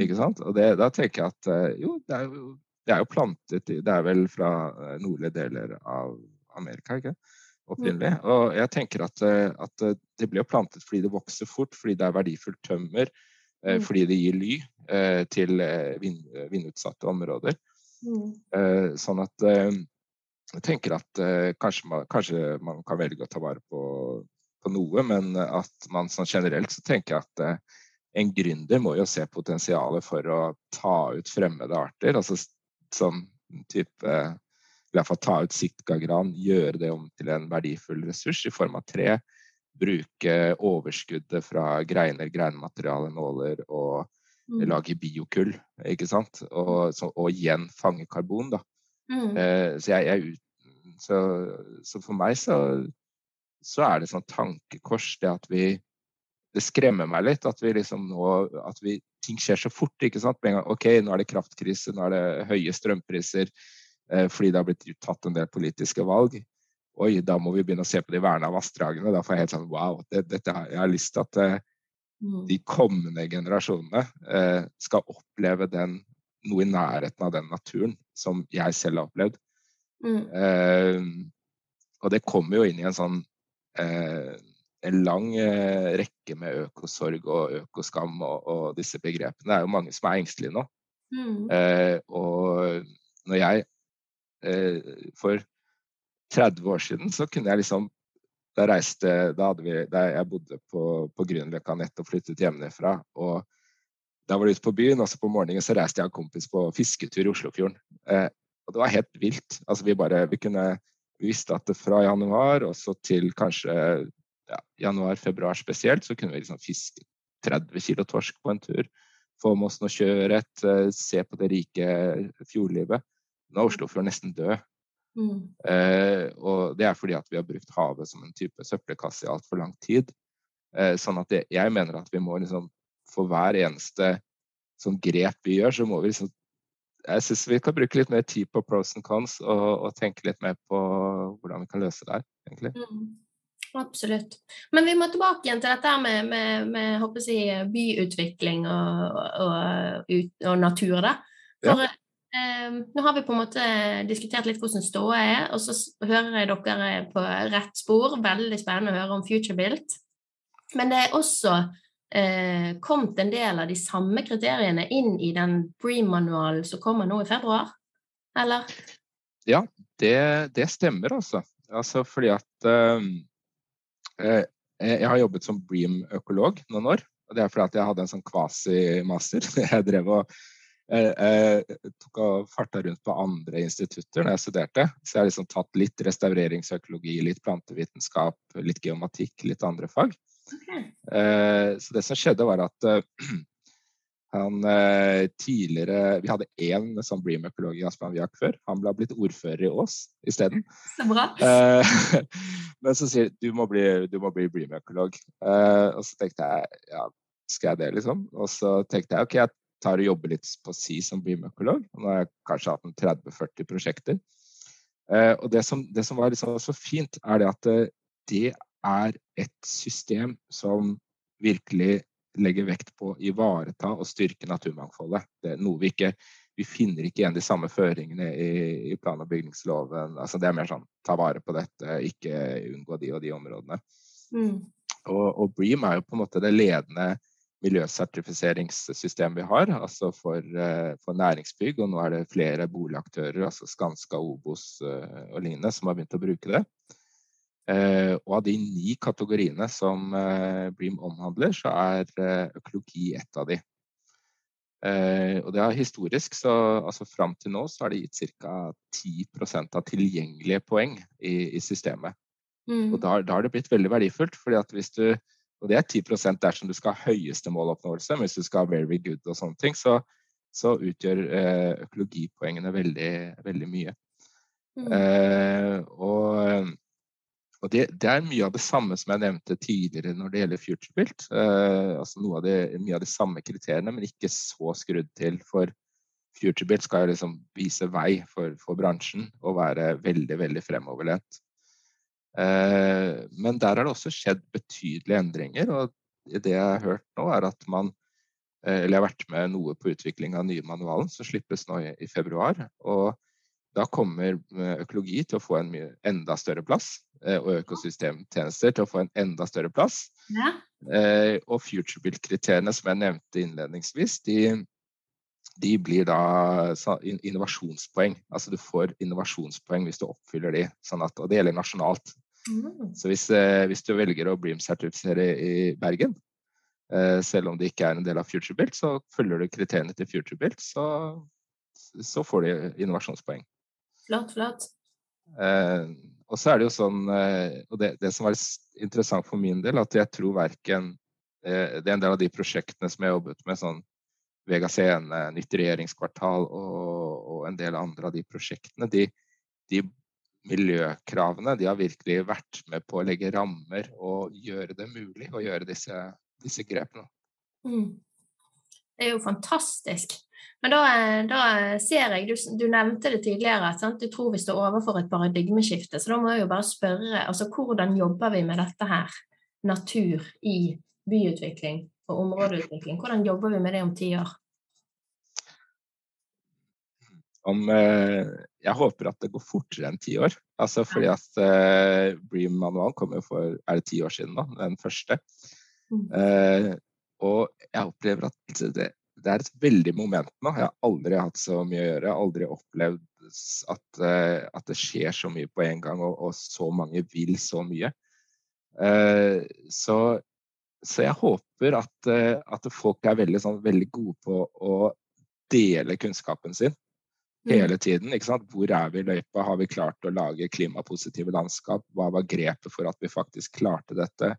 Ikke sant? Og det, da tenker jeg at eh, jo, det er jo, det er jo plantet Det er vel fra eh, nordlige deler av Amerika, ikke opprinnelig. Og jeg tenker at, eh, at, det blir jo plantet fordi det vokser fort, fordi det er verdifullt tømmer, fordi det gir ly. til vind, vindutsatte områder. Mm. Sånn at jeg tenker at kanskje man, kanskje, man, kan velge å ta vare på, på noe, men at man sånn generelt så tenker jeg at en gründer må jo se potensialet for å ta ut fremmede arter. altså sånn type i hvert fall ta ut sitkagran, gjøre det om til en verdifull ressurs i form av tre. Bruke overskuddet fra greiner, greinmateriale, nåler og mm. lage biokull, ikke sant. Og, så, og igjen fange karbon, da. Mm. Eh, så, jeg, jeg, så, så, for meg så, så er det sånn tankekors det at vi det skremmer meg litt at vi liksom nå at vi, ting skjer så fort. ikke sant? OK, nå er det kraftkrise, nå er det høye strømpriser. Eh, fordi det har blitt tatt en del politiske valg. Oi, da må vi begynne å se på de verna vassdragene. Da får jeg helt sånn wow, det, dette, jeg har lyst til at eh, mm. de kommende generasjonene eh, skal oppleve den, noe i nærheten av den naturen som jeg selv har opplevd. Mm. Eh, og det kommer jo inn i en sånn eh, en lang eh, rekke med økosorg og økoskam og, og, disse begrepene. Det er jo mange som er engstelige nå. Mm. og når jeg Eh, for 30 år siden så kunne jeg liksom Da reiste Da, hadde vi, da jeg bodde på, på Grünerløkka, nettopp flyttet hjemmefra. Og da var det ute på byen, og så på morgenen så reiste jeg og kompis på fisketur i Oslofjorden. Eh, og det var helt vilt. Altså vi bare Vi kunne vi visste at det fra januar og så til kanskje ja, januar-februar spesielt, så kunne vi liksom fiske 30 kilo torsk på en tur. Få med oss noe sjøørret, eh, se på det rike fjordlivet. Nå er Oslofjorden nesten død. Mm. Eh, og det er fordi at vi har brukt havet som en type søppelkasse i altfor lang tid. Eh, sånn at det, jeg mener at vi må liksom For hver eneste sånn grep vi gjør, så må vi liksom Jeg syns vi kan bruke litt mer tid på pros and cons og, og, tenke litt mer på hvordan vi kan løse det her, egentlig. Mm. Absolutt. Men vi må tilbake igjen til dette med, med, med jeg, byutvikling og, og, og, natur. Da. For ja. eh, nå har vi på en måte diskutert litt hvordan ståa er, og så hører jeg dere på rett spor. Veldig spennende å høre om FutureBuilt. Men det er også eh, kommet en del av de samme kriteriene inn i den Bream-manualen som kommer nå i februar, eller? Ja, det, det stemmer altså. altså fordi at uh, jeg har jobbet som Bream-økolog noen år. og Det er fordi at jeg hadde en sånn kvasi-master. Jeg drev og jeg, jeg tok og farta rundt på andre institutter når jeg studerte. Så jeg har liksom tatt litt restaureringsøkologi, litt plantevitenskap, litt geomatikk, litt andre fag. Okay. Eh, så det som skjedde, var at han uh, tidligere Vi hadde én sånn Bream-økolog i Asplan Viak før. Han ble blitt ordfører i Ås isteden. Så bra. Uh, men så sier du må bli, du må bli Bream-økolog. og så tenkte jeg ja, skal jeg det, liksom? Og så tenkte jeg ok, jeg tar og jobber litt på si som bymøkolog. Nå har jeg kanskje hatt en 30-40 prosjekter. Eh, og det som, det som var liksom så fint, er det at eh, det er et system som virkelig legger vekt på å ivareta og styrke naturmangfoldet. Det er noe vi ikke vi finner ikke igjen de samme føringene i, i plan- og bygningsloven. Altså det er mer sånn ta vare på dette, ikke unngå de og de områdene. Mm. Og, og, Bream er jo på en måte det ledende miljøsertifiseringssystemet vi har, altså for, eh, for, næringsbygg. Og nå er det flere boligaktører, altså Skanska, Obos eh, og lignende, som har begynt å bruke det. Eh, og av de ni kategoriene som Bream omhandler, så er økologi ett av de. og det er historisk, så altså fram til nå så har det gitt ca. 10% av tilgjengelige poeng i, i systemet. Mm. Og da, da har det blitt veldig verdifullt, fordi at hvis du og det er 10% dersom du skal ha høyeste måloppnåelse. Men hvis du skal ha very good og sånne ting, så, så utgjør eh, økologipoengene veldig, veldig mye. Mm. Eh, og, og det, det, er mye av det samme som jeg nevnte tidligere når det gjelder FutureBuilt. Eh, altså av det, mye av de samme kriteriene, men ikke så skrudd til. For FutureBuilt skal jo liksom vise vei for, for bransjen og være veldig, veldig fremoverlent. Eh, men der har det også skjedd betydelige endringer. Og det jeg har hørt nå, er at man eh, Eller jeg har vært med noe på utvikling av nye manualen, som slippes nå i, februar. Og da kommer eh, økologi til å få en mye, enda større plass. Og økosystemtjenester til å få en enda større plass. Ja. Og FutureBuilt-kriteriene som jeg nevnte innledningsvis, de, de blir da innovasjonspoeng. Altså du får innovasjonspoeng hvis du oppfyller de. Sånn at, og det gjelder nasjonalt. Mm. Så hvis, eh, hvis, du velger å Bream-sertifisere i Bergen, eh, selv om det ikke er en del av FutureBuilt, så følger du kriteriene til FutureBuilt, så, så får du innovasjonspoeng. Flott, flott. Eh, og så er det jo sånn, eh, og det, det, som var interessant for min del, at jeg tror verken eh, Det er en del av de prosjektene som jeg har jobbet med, sånn Vega Scene, nytt regjeringskvartal og, og, en del andre av de prosjektene, de, de, miljøkravene de har virkelig vært med på å legge rammer og gjøre det mulig å gjøre disse, disse grepene. Mm. Det er jo fantastisk. Men da, da ser jeg, du, du, nevnte det tidligere, at du tror vi står overfor et paradigmeskifte. Så da må jeg jo bare spørre altså, hvordan jobber vi med dette her? Natur i byutvikling og områdeutvikling. Hvordan jobber vi med det om ti år? Om, eh, jeg håper at det går fortere enn ti år. Altså fordi at eh, Bream-manualen kom jo for er det ti år siden, da, den første. Mm. Eh, og jeg opplever at det, det, er et veldig moment nå. Jeg har aldri hatt så mye å gjøre. Aldri opplevd at, eh, at det skjer så mye på en gang, og, og så mange vil så mye. Uh, så så jeg håper at, eh, at folk er veldig, sånn, veldig, gode på å dele kunnskapen sin mm. hele tiden. Hvor er vi i løypa? Har vi klart å lage klimapositive landskap? Hva var grepet for at vi faktisk klarte dette?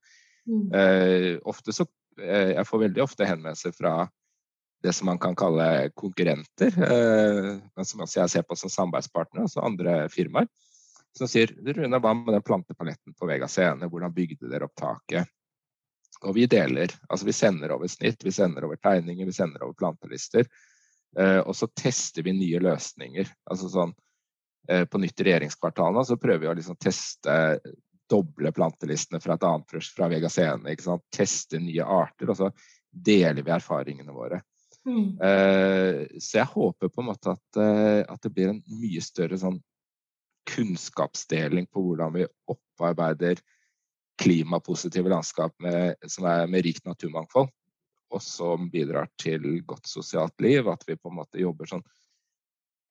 Eh, ofte så, eh, jeg får veldig ofte henvendelser fra det som man kan kalle konkurrenter, eh, men som også jeg ser på som samarbeidspartnere, altså andre firmaer, som sier Rune, hva med den plantepaletten på Vega Scene? Hvordan bygde dere opp taket? Og vi deler. Altså vi sender over snitt, vi sender over tegninger, vi sender over plantelister. Eh, og så tester vi nye løsninger. Altså sånn eh, På nytt i regjeringskvartalene så prøver vi å liksom teste doble plantelistene fra et annet fra Vegasene. Teste nye arter, og så deler vi erfaringene våre. Mm. Eh, så jeg håper på en måte at, eh, at det blir en mye større sånn kunnskapsdeling på hvordan vi opparbeider klimapositive landskap med, som er med rikt naturmangfold, og som bidrar til godt sosialt liv. At vi på en måte jobber sånn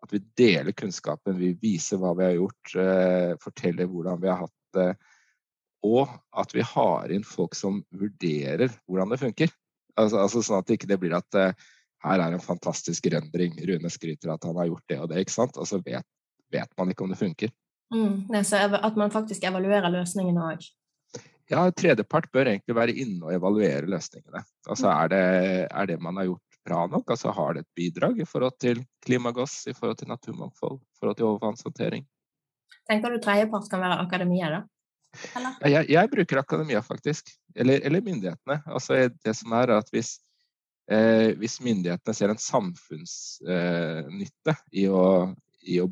At vi deler kunnskapen, vi viser hva vi har gjort, eh, forteller hvordan vi har hatt det. Og at vi har inn folk som vurderer hvordan det funker. Altså, altså Sånn at det ikke blir at her er en fantastisk rendring. Rune skryter at han har gjort det og det, ikke sant? Og så vet, vet man ikke om det funker. Mm, så at man faktisk evaluerer løsningene òg. Ja, tredjepart bør egentlig være inne og evaluere løsningene. Altså er det, er det man har gjort bra nok? Altså Har det et bidrag i forhold til klimagass, i forhold til naturmangfold, i forhold til overvannshåndtering? Tenker du tredjepart kan være akademia, da? Ja, jeg, jeg, bruker akademia, faktisk. Eller, eller, myndighetene. Altså det som er at hvis, eh, hvis myndighetene ser en samfunnsnytte eh, i, i, å,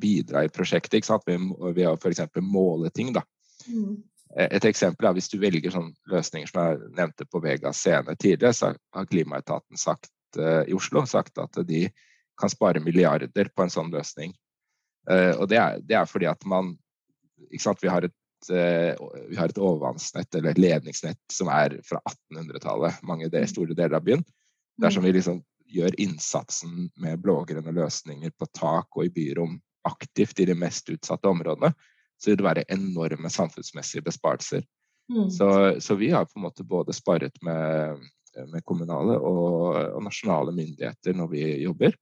bidra i prosjektet, ikke sant? ved, ved å f.eks. måle ting, da. Mm Eh, et eksempel er hvis du velger sånne løsninger som jeg nevnte på Vegas scene tidligere, så har Klimaetaten sagt, eh, i Oslo sagt at de kan spare milliarder på en sånn løsning. Uh, og det er, det er, fordi at man sant, vi, har et, vi har et overvannsnett eller et ledningsnett som er fra 1800-tallet, mange del, store deler av byen. Dersom vi liksom gjør innsatsen med blågrønne løsninger på tak og i byrom aktivt i de mest utsatte områdene, så vil det være enorme samfunnsmessige besparelser. Mm. Så, så, vi har på en måte både sparet med, med kommunale og, og, nasjonale myndigheter når vi jobber.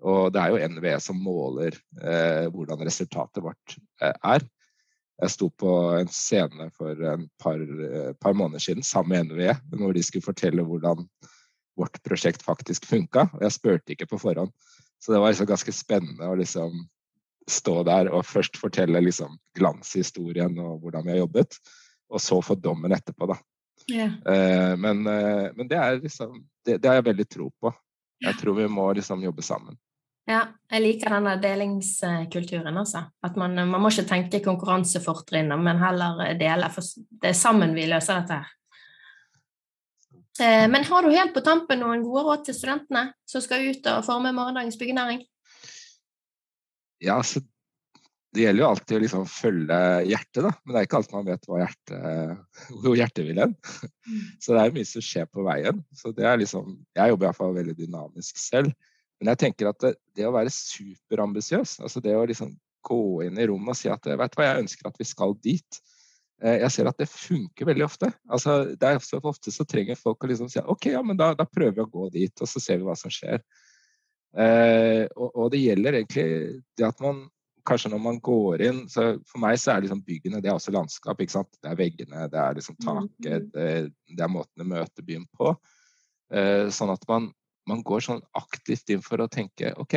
Og det er jo NVE som måler eh, hvordan resultatet vårt eh, er. Jeg sto på en scene for en par, eh, par, måneder siden sammen med NVE, hvor de skulle fortelle hvordan vårt prosjekt faktisk funka. Og jeg spurte ikke på forhånd. Så det var liksom ganske spennende å liksom stå der og først fortelle liksom glanshistorien og hvordan vi har jobbet, og så få dommen etterpå, da. Yeah. Men, uh, men, det er liksom det, det, har jeg veldig tro på. Jeg tror vi må liksom jobbe sammen. Ja, jeg liker denne delingskulturen, altså. At man, man må ikke tenke konkurransefortrinn, men heller dele. For det er sammen vi løser dette her. Eh, men har du helt på tampen noen gode råd til studentene som skal ut og forme morgendagens byggenæring? Ja, så det gjelder jo alltid å liksom følge hjertet, da. Men det er ikke alltid man vet hjertet, hvor hjertet vil hen. Mm. Så det er mye som skjer på veien. Så det er liksom Jeg jobber iallfall veldig dynamisk selv. Men jeg tenker at det, det å være superambisiøs, altså det å liksom gå inn i rommet og si at vet du hva, jeg ønsker at vi skal dit. Eh, jeg ser at det funker veldig ofte. Altså, det er ofte, ofte så trenger folk å liksom si ok, ja, men da, da, prøver vi å gå dit, og så ser vi hva som skjer. Eh, og, og, det gjelder egentlig det at man kanskje når man går inn så For meg så er liksom byggene det er også landskap. ikke sant? Det er veggene, det er liksom taket, mm. det, det er måten du møter byen på. Eh, sånn at man, man går sånn aktivt inn for å tenke OK,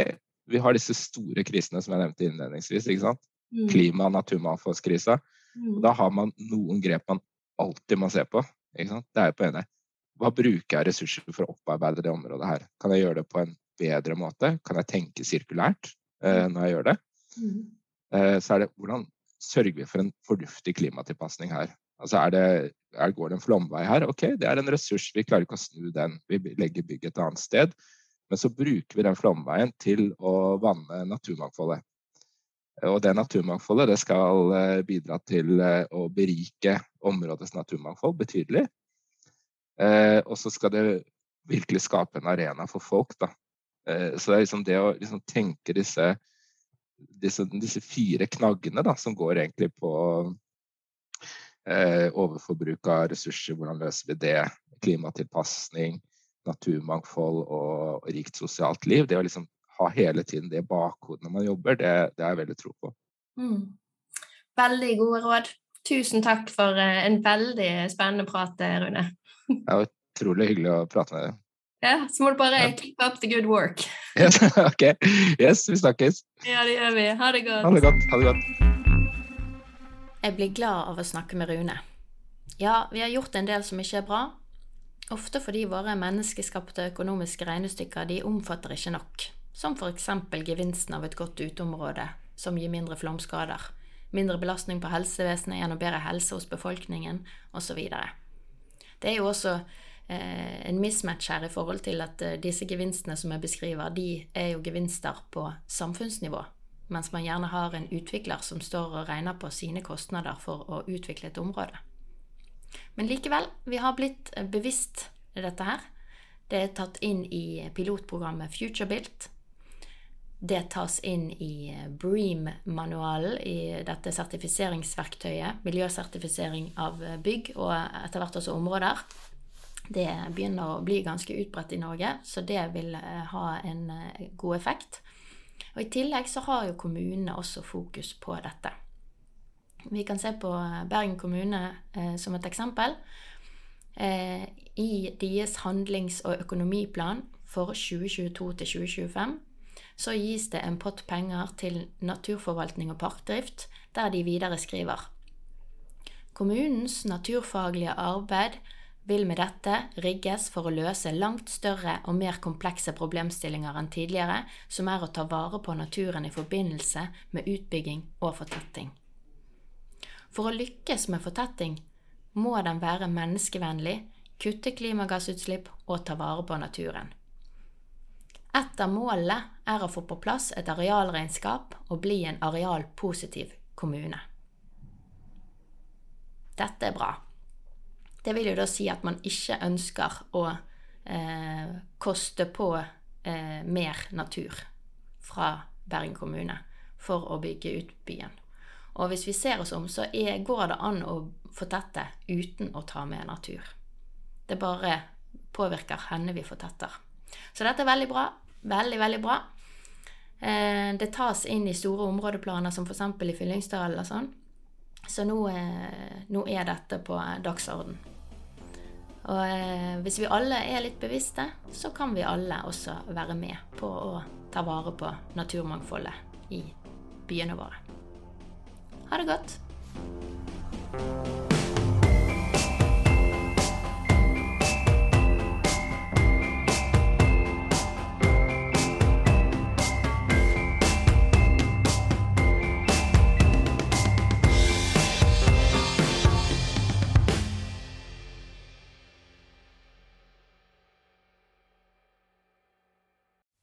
vi har disse store krisene som jeg nevnte innledningsvis. ikke sant? Mm. Klima- og naturmangfoldskrisa. Mm. Da har man noen grep man alltid må se på. Ikke sant? Det er jo på ene. Hva bruker jeg ressurser for å opparbeide det området her? Kan jeg gjøre det på en bedre måte? Kan jeg tenke sirkulært eh, mm. når jeg gjør det? Mm. Eh, så er det hvordan sørger vi for en fornuftig klimatilpasning her? Altså er det, er, Går det en flomvei her? Ok, det er en ressurs, vi klarer ikke å snu den. Vi legger bygget et annet sted. Men så bruker vi den flomveien til å vanne naturmangfoldet. Og det naturmangfoldet det skal eh, bidra til eh, å berike områdets naturmangfold betydelig. Eh, og så skal det virkelig skape en arena for folk. Da. Så det er liksom det å liksom tenke disse, disse, disse, fire knaggene da, som går egentlig på overforbruk av ressurser, hvordan løser vi det, klimatilpasning, naturmangfold og rikt sosialt liv. Det å liksom ha hele tiden det i bakhodet når man jobber, det, det har jeg veldig tro på. Mm. Veldig gode råd. Tusen takk for eh, en veldig spennende prat, eh, Rune. Det var utrolig hyggelig å prate med deg. Ja, så må du bare keep up the good work. Yes, ok. Yes, vi snakkes. Ja, det gjør vi. Ha det godt. Ha det godt. Ha det godt. Jeg blir glad av å snakke med Rune. Ja, vi har gjort en del som ikke er bra, Ofte fordi våre menneskeskapte økonomiske regnestykker de omfatter ikke nok, som f.eks. gevinsten av et godt uteområde som gir mindre flomskader, mindre belastning på helsevesenet gjennom bedre helse hos befolkningen osv. Det er jo også eh, en mismatch her i forhold til at eh, disse gevinstene som jeg beskriver, de er jo gevinster på samfunnsnivå, mens man gjerne har en utvikler som står og regner på sine kostnader for å utvikle et område. Men likevel, vi har blitt eh, bevisst dette her. Det er tatt inn i pilotprogrammet FutureBuilt. Det tas inn i eh, Bream-manualen, i dette sertifiseringsverktøyet. Miljøsertifisering av eh, bygg og etter hvert også områder. Det begynner å bli ganske utbredt i Norge, så det vil ha en god effekt. Og I tillegg så har jo kommunene også fokus på dette. Vi kan se på Bergen kommune eh, som et eksempel. Eh, I deres handlings- og økonomiplan for 2022 til 2025 så gis det en pott penger til naturforvaltning og parkdrift, der de videre skriver Kommunens naturfaglige arbeid vil med dette rigges for å løse langt større og mer komplekse problemstillinger enn tidligere, som er å ta vare på naturen i forbindelse med utbygging og fortetting. For å lykkes med fortetting må den være menneskevennlig, kutte klimagassutslipp og ta vare på naturen. Et av målene er å få på plass et arealregnskap og bli en arealpositiv kommune. Dette er bra. Det vil jo da si at man ikke ønsker å eh, koste på eh, mer natur fra Bergen kommune for å bygge ut byen. Og hvis vi ser oss om, så er, går det an å fortette uten å ta med natur. Det bare påvirker henne vi fortetter. Så dette er veldig bra. Veldig, veldig bra. Eh, det tas inn i store områdeplaner, som f.eks. i Fyllingsdalen og sånn. Så nå, eh, nå, er dette på dagsorden. Og eh, hvis vi alle er litt bevisste, så kan vi alle også være med på å ta vare på naturmangfoldet i byene våre. Ha det godt.